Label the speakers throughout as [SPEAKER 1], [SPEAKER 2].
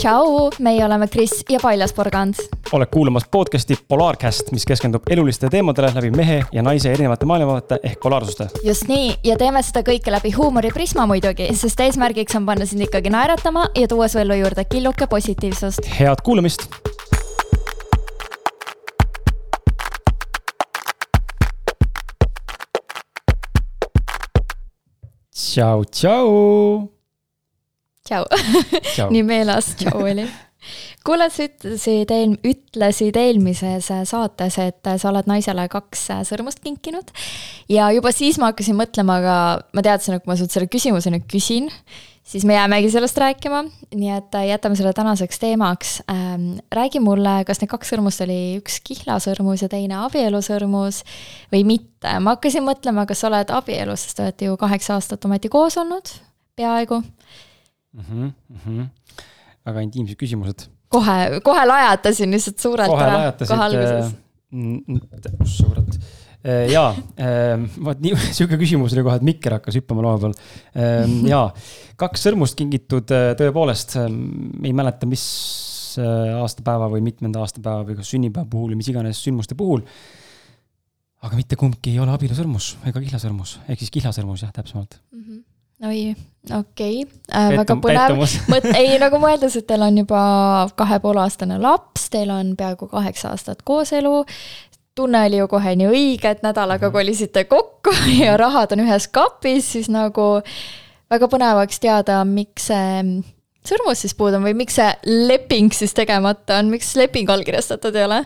[SPEAKER 1] tšau, meie oleme Kris ja Paljas Porgand.
[SPEAKER 2] oled kuulamas podcast'i Polaarcast, mis keskendub elulistele teemadele läbi mehe ja naise erinevate maailmavaate ehk polaarsuste.
[SPEAKER 1] just nii ja teeme seda kõike läbi huumoriprisma muidugi, sest eesmärgiks on panna sind ikkagi naeratama ja tuua su ellu juurde killuke positiivsust.
[SPEAKER 2] head kuulamist tšau, tšau.
[SPEAKER 1] Tšau, nii meeles tšau oli. kuule, sa ütlesid eel-, ütlesid eelmises saates, et sa oled naisele kaks sõrmust kinkinud. ja juba siis ma hakkasin mõtlema, aga ma teadsin, et kui ma sult selle küsimuse nüüd küsin, siis me jäämegi sellest rääkima, nii et jätame selle tänaseks teemaks ähm,. räägi mulle, kas need kaks sõrmust oli üks kihlasõrmus ja teine abielusõrmus või mitte? ma hakkasin mõtlema, kas sa oled abielus, sest te olete ju kaheksa aastat ometi koos olnud, peaaegu
[SPEAKER 2] mm. -hmm, mm -hmm. väga intiimsed küsimused.
[SPEAKER 1] kohe, kohe lajatasin lihtsalt suurelt
[SPEAKER 2] kohe ära. kohe alguses. suurelt jaa, vot nii, sihuke küsimus oli kohe, et mikker hakkas hüppama laua peal. jaa, kaks sõrmust kingitud tõepoolest, ei mäleta, mis aastapäeva või mitmenda aastapäeva või kas sünnipäeva puhul või mis iganes sündmuste puhul. aga mitte kumbki ei ole abielusõrmus ega kihlasõrmus, ehk siis kihlasõrmus jah, täpsemalt mm.
[SPEAKER 1] -hmm oi, okei okay. äh,, väga põnev. ei nagu mõeldes, et teil on juba kahe poole aastane laps, teil on peaaegu kaheksa aastat kooselu. tunne oli ju kohe nii õige, et nädalaga -hmm. kolisite kokku ja rahad on ühes kapis, siis nagu väga põnev oleks teada, miks see sõrmus siis puudu on või miks see leping siis tegemata on, miks leping allkirjastatud ei ole?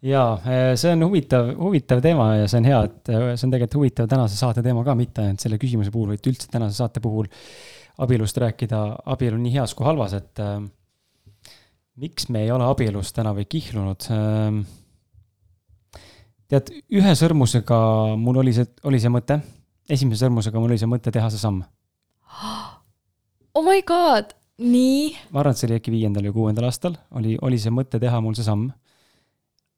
[SPEAKER 2] Jaa, eh, see on huvitav, huvitav teema ja see on hea, et eh, see on tegelikult huvitav tänase saate teema ka, mitte ainult selle küsimuse puhul, vaid üldse tänase saate puhul abielust rääkida, abielu nii heas kui halvas, et äh, miks me ei ole abielus täna või kihlunud äh,. tead, ühe sõrmusega mul oli see, oli see mõte, esimese sõrmusega mul oli see mõte teha see samm.
[SPEAKER 1] Oh my god, nii?
[SPEAKER 2] ma arvan, et see oli äkki viiendal või kuuendal aastal, oli, oli see mõte teha mul see samm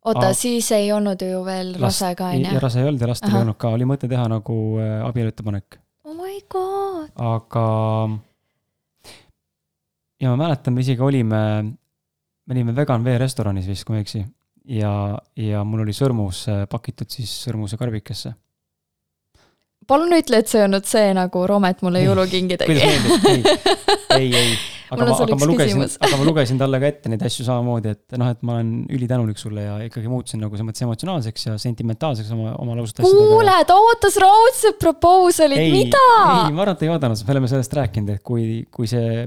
[SPEAKER 1] oota, siis ei olnud ju veel rase ka, on
[SPEAKER 2] ju? rase ei olnud ja last ei olnud ka, oli mõte teha nagu äh, abieluettepanek.
[SPEAKER 1] oh my god!
[SPEAKER 2] aga ja ma mäletan, me isegi olime, me olime vegan vee restoranis vist, kui ma ei eksi. ja, ja mul oli sõrmus äh, pakitud siis sõrmuse karbikesse.
[SPEAKER 1] palun ütle, et see ei olnud see, nagu Romet mulle jõulukingi tegi.
[SPEAKER 2] ei, ei, ei aga ma, aga ma lugesin, aga ma lugesin talle ka ette neid asju samamoodi, et noh, et ma olen ülitänulik sulle ja ikkagi muutusin nagu selles mõttes emotsionaalseks ja sentimentaalseks oma, oma lausute
[SPEAKER 1] asjadega. kuule, ta ootas raudset proposal'it, mida?
[SPEAKER 2] ei, ma arvan, et ta ei oodanud, me oleme sellest rääkinud, et kui, kui see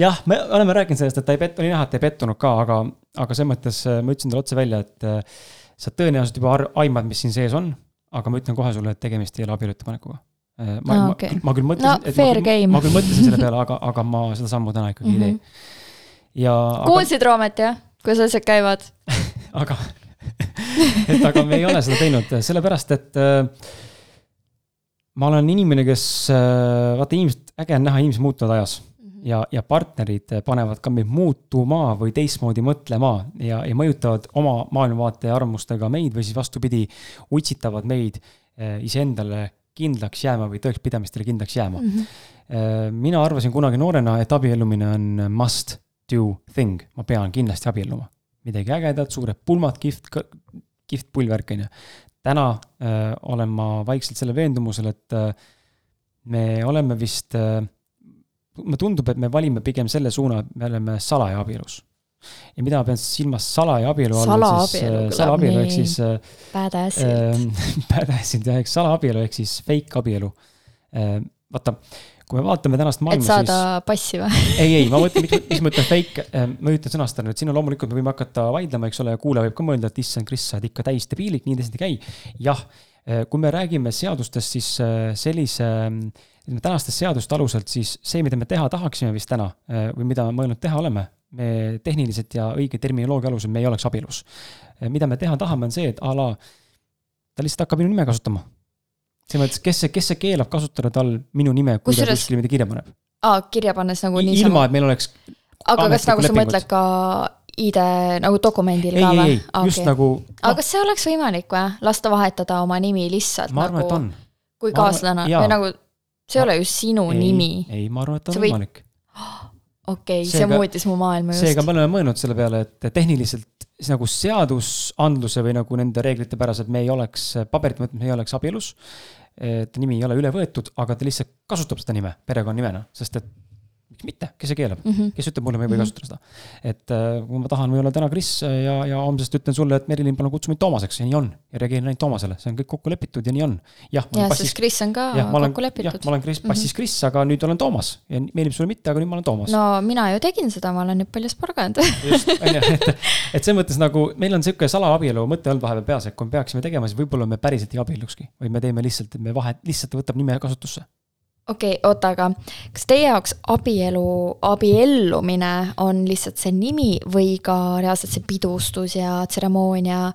[SPEAKER 2] jah, me oleme rääkinud sellest, et ta ei pett-, oli näha, et ta ei pettunud ka, aga, aga selles mõttes äh, ma ütlesin talle otse välja, et äh, sa tõenäoliselt juba aimad, mis siin sees on, aga ma ütlen kohe sulle, et tegemist ei ole abieluettepanekuga ma ah,, okay. ma, ma küll mõtlesin
[SPEAKER 1] no,, et
[SPEAKER 2] ma, ma küll mõtlesin selle peale, aga, aga ma seda sammu täna ikkagi mm -hmm. ei tee.
[SPEAKER 1] Mhm. ja. kuulsid aga... Roomet jah, kuidas asjad käivad
[SPEAKER 2] aga et aga me ei ole seda teinud, sellepärast et äh, ma olen inimene, kes äh,, vaata inimesed, äge on näha, inimesed muutuvad ajas mm. -hmm. ja, ja partnerid panevad ka meid muutuma või teistmoodi mõtlema ja, ja mõjutavad oma maailmavaate ja arvamustega meid või siis vastupidi, utsitavad meid äh, iseendale kindlaks jääma või tõekspidamistele kindlaks jääma mm. -hmm. mina arvasin kunagi noorena, et abiellumine on must do thing, ma pean kindlasti abielluma. midagi ägedat, suured pulmad, kihvt, kihvt pullvärk, on ju. täna öö, äh, olen ma vaikselt selle veendumusel, et öö, äh, me oleme vist, mulle tundub, et me valime pigem selle suuna, et me oleme salaja abielus ja mida ma pean silmas salaja abielu all, siis äh, salaabielu ehk siis äh,.
[SPEAKER 1] Badassilt
[SPEAKER 2] äh,. Badassilt jah, ehk salaabielu ehk siis fake abielu äh,. vaata, kui me vaatame tänast maailma,
[SPEAKER 1] siis. et saada passi või?
[SPEAKER 2] ei, ei, ma mõtlen, miks, miks ma ütlen fake äh,, ma üritan sõnastada nüüd, siin on loomulikult, me võime hakata vaidlema, eks ole, ja kuulaja võib ka mõelda, et issand, Kris, sa oled ikka täis debiilik, nii tõesti ei käi. jah, äh, kui me räägime seadustest, siis äh, sellise ütleme tänastest seaduste aluselt, siis see, mida me teha tahaksime vist täna või mida mõelnud teha oleme, me tehniliselt ja õige terminoloogia alusel me ei oleks abielus. mida me teha tahame, on see, et a la ta lihtsalt hakkab minu nime kasutama. selles mõttes, kes see, kes see keelab kasutada tal minu nime, kui ta kuskile midagi kirja paneb?
[SPEAKER 1] aa, kirja pannes nagu niisama?
[SPEAKER 2] ilma, et meil oleks
[SPEAKER 1] aga kas nagu sa mõtled ka ID nagu dokumendil ei, ka
[SPEAKER 2] või? ei, ei, ah, just okay. nagu
[SPEAKER 1] no.. aga kas see oleks võimalik või, lasta vahetada oma nimi lihtsalt
[SPEAKER 2] ma arvan,
[SPEAKER 1] nagu, kui kaaslane või nagu, see ei ole ju sinu
[SPEAKER 2] ei,
[SPEAKER 1] nimi.
[SPEAKER 2] ei, ma arvan, et on võimalik
[SPEAKER 1] okei okay,, see muutis mu maailma
[SPEAKER 2] just. seega me oleme mõelnud selle peale, et tehniliselt nagu seadusandluse või nagu nende reeglite päraselt me ei oleks, paberit mõttes me ei oleks abielus. et nimi ei ole üle võetud, aga ta lihtsalt kasutab seda nime perekonnanimena, sest et miks mitte, kes see keelab mm, -hmm. kes ütleb mulle, ma ei või -hmm. kasutada seda. et äh, kui ma tahan või olla täna Kris ja, ja homsest ütlen sulle, et Merilin, palun kutsu mind Toomaseks ja nii on. ja reageerin ainult Toomasele, see on kõik kokku lepitud ja nii on.
[SPEAKER 1] jah, sest Kris on ka ja, olen, kokku lepitud.
[SPEAKER 2] ma olen Kris, passis mm -hmm. Kris, aga nüüd olen Toomas ja meeldib sulle mitte, aga nüüd ma olen Toomas.
[SPEAKER 1] no mina ju tegin seda, ma olen nüüd palju sporganud
[SPEAKER 2] just, on ju, et, et selles mõttes nagu meil on sihuke salaabielu mõte olnud vahepeal peas, et kui me peaksime tegema, siis võib-olla me päriselt ei abiellukski, vaid me teeme lihtsalt, et me vahet, lihtsalt võtab nime kasutusse
[SPEAKER 1] okei okay,, oota, aga kas teie jaoks abielu, abiellumine on lihtsalt see nimi või ka reaalselt see pidustus ja tseremoonia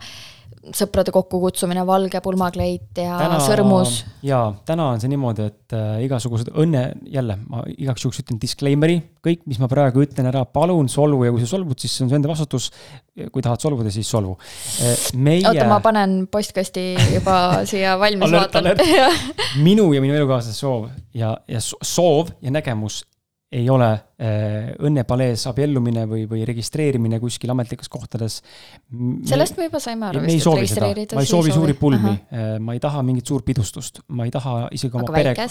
[SPEAKER 1] sõprade kokkukutsumine, valge pulmakleit ja täna, sõrmus.
[SPEAKER 2] jaa, täna on see niimoodi, et äh, igasugused õnne, jälle ma igaks juhuks ütlen disclaimer'i, kõik, mis ma praegu ütlen ära, palun solvu ja kui sa solvud, siis see on su enda vastutus. kui tahad solvuda, siis solvu.
[SPEAKER 1] Äh, meie. oota, ma panen postkasti juba siia valmis vaatan.
[SPEAKER 2] minu ja minu elukaaslase soov ja, ja soov ja nägemus ei ole äh, õnnepalees abiellumine või, või registreerimine kuskil ametlikes kohtades.
[SPEAKER 1] sellest me juba saime aru.
[SPEAKER 2] me ei soovi seda, ma ei soovi suuri pulmi, äh, ma ei taha mingit suurt pidustust, ma ei taha isegi oma perega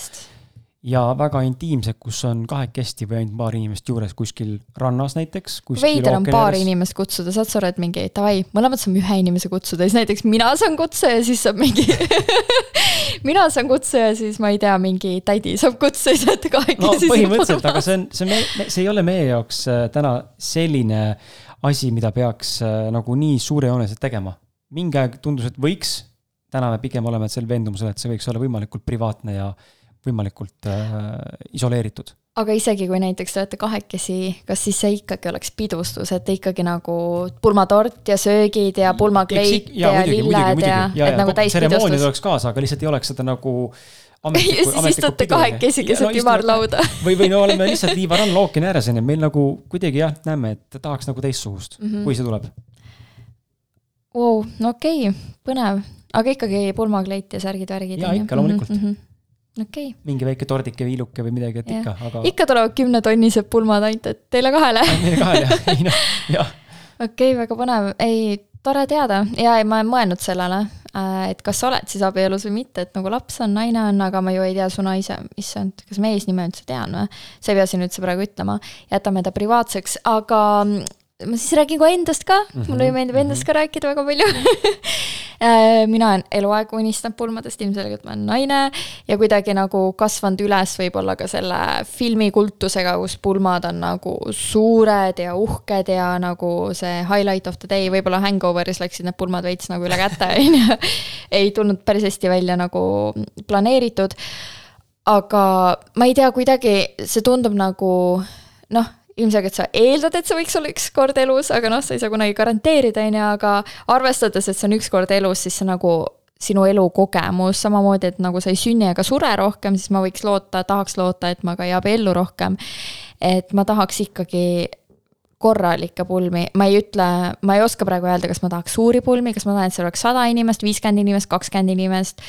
[SPEAKER 2] ja väga intiimsed, kus on kahekesti või ainult paar inimest juures kuskil rannas näiteks.
[SPEAKER 1] veider on paari inimest kutsuda, saad sa aru, et mingi davai, mõlemad saame ühe inimese kutsuda siis näiteks mina saan kutse ja siis saab mingi mina saan kutse ja siis ma ei tea, mingi tädi saab kutse ja siis olete kahekesi.
[SPEAKER 2] no põhimõtteliselt, aga see on, see on, see ei ole meie jaoks äh, täna selline asi, mida peaks äh, nagu nii suurejooneliselt tegema. mingi aeg tundus, et võiks, täna me pigem oleme sel veendumusel, et see võiks olla võimalikult privaatne ja võimalikult äh, isoleeritud.
[SPEAKER 1] aga isegi kui näiteks te olete kahekesi, kas siis see ikkagi oleks pidustus, et ikkagi nagu pulmatort ja söögid ja pulmakleit ja, ja muidugi, lilled ja, ja, et nagu täispidustus?
[SPEAKER 2] tseremooniad oleks kaasa, aga lihtsalt ei oleks seda nagu
[SPEAKER 1] ametlikku, ja siis istute kahekesi keset no, ümarlauda
[SPEAKER 2] või, või no oleme lihtsalt liiva rannal ookeani ääres onju, meil nagu kuidagi jah, näeme, et tahaks nagu teistsugust mm, -hmm. kui see tuleb.
[SPEAKER 1] Vau, no okei okay,, põnev, aga ikkagi pulmakleit ja särgid-värgid.
[SPEAKER 2] jaa, ikka loomulikult mm. -hmm
[SPEAKER 1] okay..
[SPEAKER 2] mingi väike tordike, viiluke või midagi, et ja. ikka, aga.
[SPEAKER 1] ikka tulevad kümnetonnised pulmad ainult, et teile kahele
[SPEAKER 2] meile kahele, ei noh, jah.
[SPEAKER 1] okei okay,, väga põnev, ei, tore teada ja ma olen mõelnud sellele, äh, et kas sa oled siis abielus või mitte, et nagu laps on, naine on, aga ma ju ei tea su naise, issand, kas ma eesnime üldse tean või? sa ei pea siin üldse praegu ütlema, jätame ta privaatseks, aga ma siis räägin ka endast ka mm, -hmm. mulle meeldib endast ka rääkida väga palju äh, mina olen eluaeg unistanud pulmadest, ilmselgelt ma olen naine ja kuidagi nagu kasvanud üles võib-olla ka selle filmikultusega, kus pulmad on nagu suured ja uhked ja nagu see highlight of the day, võib-olla Hangoveris läksid need pulmad veits nagu üle käte, on ju. ei tulnud päris hästi välja nagu planeeritud. aga ma ei tea, kuidagi see tundub nagu noh ilmselgelt sa eeldad, et see võiks olla üks kord elus, aga noh, sa ei saa kunagi garanteerida, on ju, aga arvestades, et see on üks kord elus, siis see nagu sinu elukogemus, samamoodi, et nagu sa ei sünni ega sure rohkem, siis ma võiks loota, tahaks loota, et ma ka ei abiellu rohkem. et ma tahaks ikkagi korralikke pulmi, ma ei ütle, ma ei oska praegu öelda, kas ma tahaks suuri pulmi, kas ma tahan, et seal oleks sada inimest, viiskümmend inimest, kakskümmend inimest.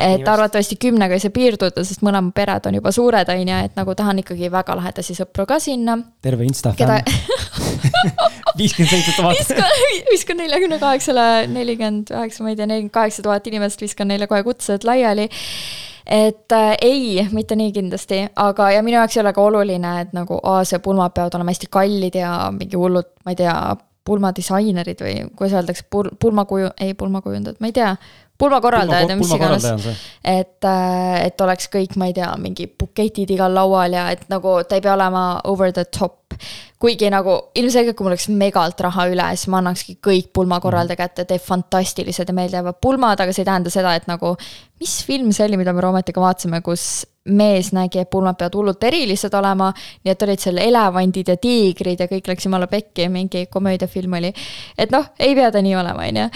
[SPEAKER 1] et arvatavasti kümnega ei saa piirduda, sest mõlemad pered on juba suured, on ju, et nagu tahan ikkagi väga lähedasi sõpru ka sinna.
[SPEAKER 2] terve insta fänn viiskümmend seitse tuhat.
[SPEAKER 1] viskan neljakümne kaheksale, nelikümmend üheksa, ma ei tea, nelikümmend kaheksa tuhat inimest, viskan neile kohe kutsed laiali et äh, ei, mitte nii kindlasti, aga, ja minu jaoks ei ole ka oluline, et nagu Aasia pulmad peavad olema hästi kallid ja mingi hullud, ma ei tea, pulmadisainerid või kuidas öeldakse, pul-, pulmakuju, ei pulmakujundajad, ma ei tea, pulmakorraldajad ja mis iganes. et, äh, et oleks kõik, ma ei tea, mingi buketid igal laual ja et nagu ta ei pea olema over the top kuigi nagu ilmselgelt, kui mul oleks megalt raha üle, siis ma annakski kõik pulmakorraldaja kätte, teeb fantastilised ja meeldivad pulmad, aga see ei tähenda seda, et nagu. mis film see oli, mida me Roometiga vaatasime, kus mees nägi, et pulmad peavad hullult erilised olema. nii et olid seal elevandid ja tiigrid ja kõik läks jumala pekki, mingi komöödiafilm oli. et noh, ei pea ta nii olema, on ju.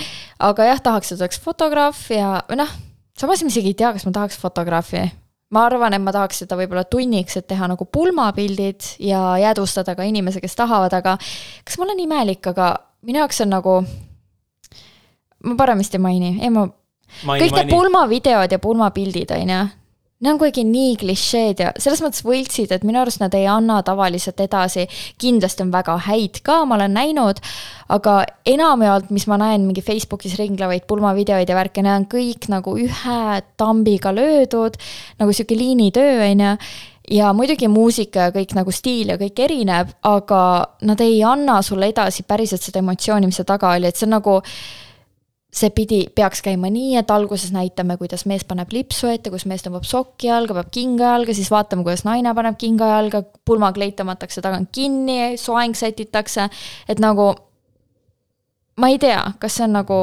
[SPEAKER 1] aga jah, tahaks, et oleks fotograaf ja, noh, samas ma isegi ei tea, kas ma tahaks fotograafi ma arvan, et ma tahaks seda võib-olla tunniks, et teha nagu pulmapildid ja jäädvustada ka inimesi, kes tahavad, aga kas ma olen imelik, aga minu jaoks on nagu, ma parem vist ei maini, ei ma, kõik need pulmavideod ja pulmapildid, on ju, Need on kuidagi nii klišeed ja selles mõttes võltsid, et minu arust nad ei anna tavaliselt edasi. kindlasti on väga häid ka, ma olen näinud, aga enamjaolt, mis ma näen mingi Facebookis ringlevaid pulmavideoid ja värke, need on kõik nagu ühe tambiga löödud, nagu sihuke liinitöö, on ju ja muidugi muusika ja kõik nagu stiil ja kõik erineb, aga nad ei anna sulle edasi päriselt seda emotsiooni, mis seal taga oli, et see on nagu see pidi, peaks käima nii, et alguses näitame, kuidas mees paneb lipsu ette, kus mees tõmbab sokki jalga, paneb kinga jalga, siis vaatame, kuidas naine paneb kinga jalga, pulmakleit tõmmatakse tagant kinni, soeng sätitakse, et nagu ma ei tea, kas see on nagu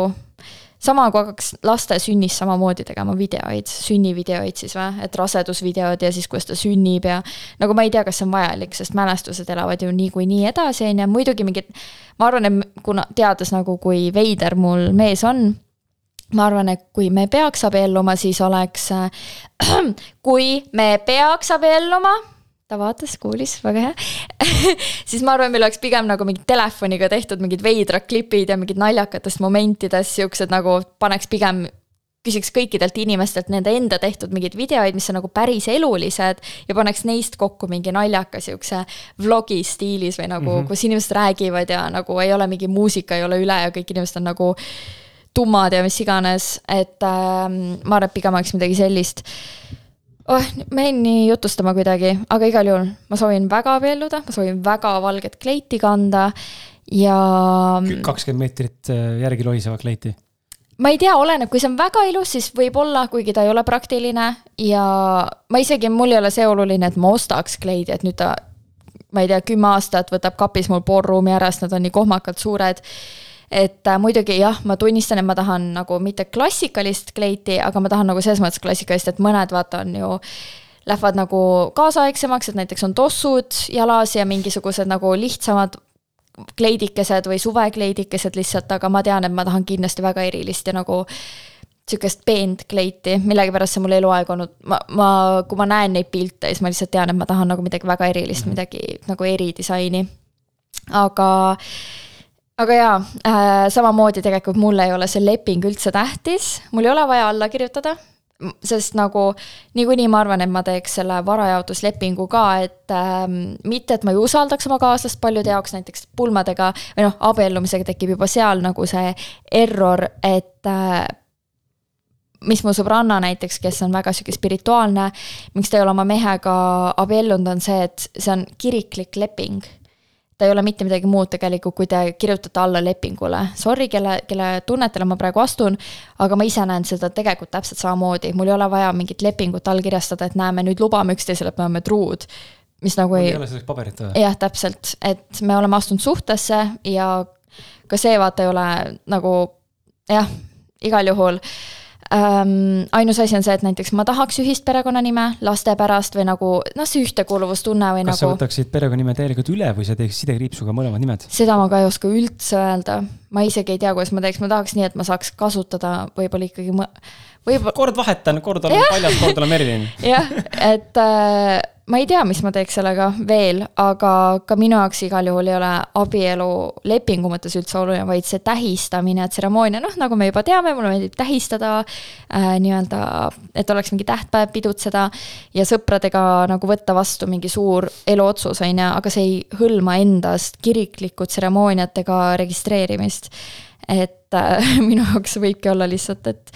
[SPEAKER 1] sama kui hakkaks laste sünnist samamoodi tegema videoid, sünnivideoid siis või, et rasedusvideod ja siis, kuidas ta sünnib ja nagu ma ei tea, kas see on vajalik, sest mälestused elavad ju niikuinii edasi, on ju, muidugi mingid, ma arvan, et kuna teades nagu, kui veider mul mees on, ma arvan, et kui me peaks abielluma, siis oleks, kui me peaks abielluma ta vaatas, kuulis, väga hea. Siis ma arvan, meil oleks pigem nagu mingid telefoniga tehtud mingid veidrad klipid ja mingid naljakatest momentidest siuksed nagu paneks pigem küsiks kõikidelt inimestelt nende enda tehtud mingeid videoid, mis on nagu päris elulised ja paneks neist kokku mingi naljaka siukse vlogi stiilis või nagu mm, -hmm. kus inimesed räägivad ja nagu ei ole mingi muusika ei ole üle ja kõik inimesed on nagu tummad ja mis iganes, et äh, ma arvan, et pigem oleks midagi sellist oh, ma jäin nii jutustama kuidagi, aga igal juhul ma soovin väga abielluda, ma soovin väga valget kleiti kanda ja.
[SPEAKER 2] kakskümmend meetrit äh, järgi lohisevat kleiti.
[SPEAKER 1] ma ei tea, oleneb, kui see on väga ilus, siis võib-olla, kuigi ta ei ole praktiline ja ma isegi, mul ei ole see oluline, et ma ostaks kleidi, et nüüd ta, ma ei tea, kümme aastat võtab kapis mul pool ruumi ära, sest nad on nii kohmakalt suured et äh, muidugi jah, ma tunnistan, et ma tahan nagu mitte klassikalist kleiti, aga ma tahan nagu selles mõttes klassikalist, et mõned vaata on ju lähevad nagu kaasaegsemaks, et näiteks on tossud jalas ja mingisugused nagu lihtsamad kleidikesed või suvekleidikesed lihtsalt, aga ma tean, et ma tahan kindlasti väga erilist ja nagu sihukest peent kleiti, millegipärast see mul eluaeg olnud, ma, ma, kui ma näen neid pilte, siis ma lihtsalt tean, et ma tahan nagu midagi väga erilist, mhm. midagi nagu eridisaini. aga aga jaa äh,, samamoodi tegelikult mulle ei ole see leping üldse tähtis, mul ei ole vaja alla kirjutada, sest nagu niikuinii ma arvan, et ma teeks selle varajaotuslepingu ka, et äh, mitte, et ma ei usaldaks oma kaaslast, paljude jaoks näiteks pulmadega või noh, abiellumisega tekib juba seal nagu see error, et äh, mis mu sõbranna näiteks, kes on väga sihuke spirituaalne, miks ta ei ole oma mehega abiellunud, on see, et see on kiriklik leping ta ei ole mitte midagi muud tegelikult, kui te kirjutate alla lepingule. Sorry, kelle, kelle tunnetele ma praegu astun, aga ma ise näen seda tegelikult täpselt samamoodi, mul ei ole vaja mingit lepingut allkirjastada, et näeme, nüüd lubame üksteisele, et me oleme truud. mis nagu
[SPEAKER 2] ei. ei ole selleks paberit vaja.
[SPEAKER 1] jah, täpselt, et me oleme astunud suhtesse ja ka see vaata ei ole nagu jah, igal juhul ähm,. ainus asi on see, et näiteks ma tahaks ühist perekonnanime laste pärast või nagu noh, see ühtekuuluvustunne või
[SPEAKER 2] kas
[SPEAKER 1] nagu.
[SPEAKER 2] sa võtaksid perekonnanime täielikult üle või sa teeks sidekriipsuga mõlemad nimed?
[SPEAKER 1] seda ma ka ei oska üldse öelda, ma isegi ei tea, kuidas ma teeks, ma tahaks nii, et ma saaks kasutada võib-olla ikkagi
[SPEAKER 2] võib-olla. kord vahetan, kord olen Paljas, kord olen Merilin.
[SPEAKER 1] jah, et äh, ma ei tea, mis ma teeks sellega veel, aga ka minu jaoks igal juhul ei ole abielu lepingu mõttes üldse oluline, vaid see tähistamine, tseremoonia, noh, nagu me juba teame, mulle meeldib tähistada äh, nii-öelda, et oleks mingi tähtpäev, pidutseda ja sõpradega nagu võtta vastu mingi suur eluotsus, on ju, aga see ei hõlma endast kiriklikku tseremooniat ega registreerimist. Et äh, minu jaoks võibki olla lihtsalt, et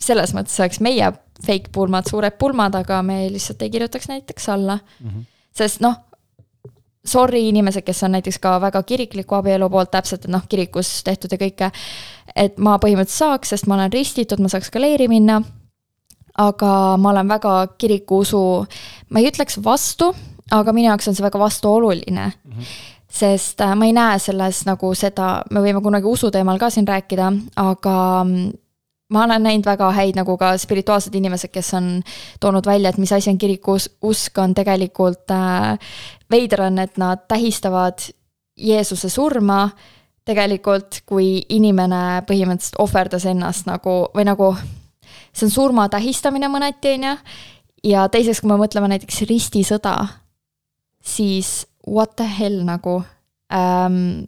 [SPEAKER 1] selles mõttes oleks meie fake pulmad, suured pulmad, aga me lihtsalt ei kirjutaks näiteks alla mm. -hmm. sest noh, sorry inimesed, kes on näiteks ka väga kirikliku abielu poolt täpselt, et noh, kirikus tehtud ja kõike. et ma põhimõtteliselt saaks, sest ma olen ristitud, ma saaks ka leeri minna. aga ma olen väga kirikuusu, ma ei ütleks vastu, aga minu jaoks on see väga vastuoluline mm. -hmm sest äh, ma ei näe selles nagu seda, me võime kunagi usu teemal ka siin rääkida, aga ma olen näinud väga häid nagu ka spirituaalsed inimesed, kes on toonud välja, et mis asi on kirikuusk, on tegelikult äh, veider on, et nad tähistavad Jeesuse surma. Tegelikult, kui inimene põhimõtteliselt ohverdas ennast nagu, või nagu see on surma tähistamine mõneti, on ju, ja teiseks, kui me mõtleme näiteks ristisõda, siis what the hell nagu ähm,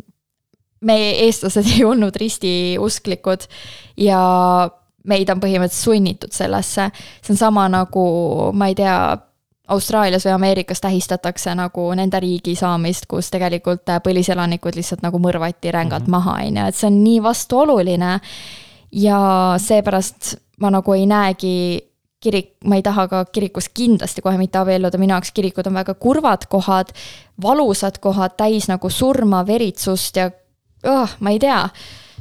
[SPEAKER 1] meie, eestlased ei olnud ristiusklikud ja meid on põhimõtteliselt sunnitud sellesse. see on sama nagu, ma ei tea, Austraalias või Ameerikas tähistatakse nagu nende riigi saamist, kus tegelikult põliselanikud lihtsalt nagu mõrvati rängalt mm -hmm. maha, on ju, et see on nii vastuoluline. ja seepärast ma nagu ei näegi kirik, ma ei taha ka kirikus kindlasti kohe mitte abielluda, minu jaoks kirikud on väga kurvad kohad, valusad kohad, täis nagu surma, veritsust ja oh, ma ei tea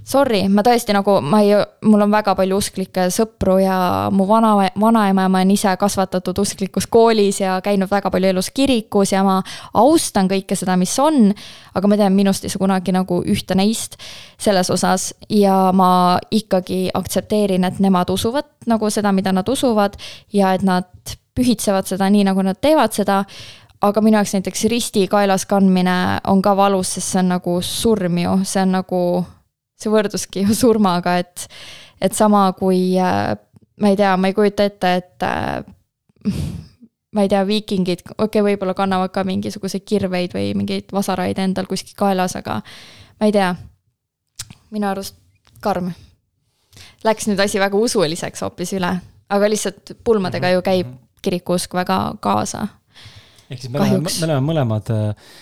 [SPEAKER 1] sorry, ma tõesti nagu, ma ei, mul on väga palju usklikke sõpru ja mu vana, vanaema on ise kasvatatud usklikus koolis ja käinud väga palju elus kirikus ja ma austan kõike seda, mis on. aga ma tean, minust ei saa kunagi nagu ühte neist selles osas ja ma ikkagi aktsepteerin, et nemad usuvad nagu seda, mida nad usuvad ja et nad pühitsevad seda nii, nagu nad teevad seda aga minu jaoks näiteks risti kaelas kandmine on ka valus, sest see on nagu surm ju, see on nagu see võrduski ju surmaga, et, et sama kui äh, ma ei tea, ma ei kujuta ette, et äh, ma ei tea, viikingid, okei okay,, võib-olla kannavad ka mingisuguseid kirveid või mingeid vasaraid endal kuskil kaelas, aga ma ei tea. minu arust karm. Läks nüüd asi väga usuliseks hoopis üle, aga lihtsalt pulmadega ju käib mhm. kirikuusk väga kaasa.
[SPEAKER 2] ehk siis me oleme, me oleme mõlemad äh,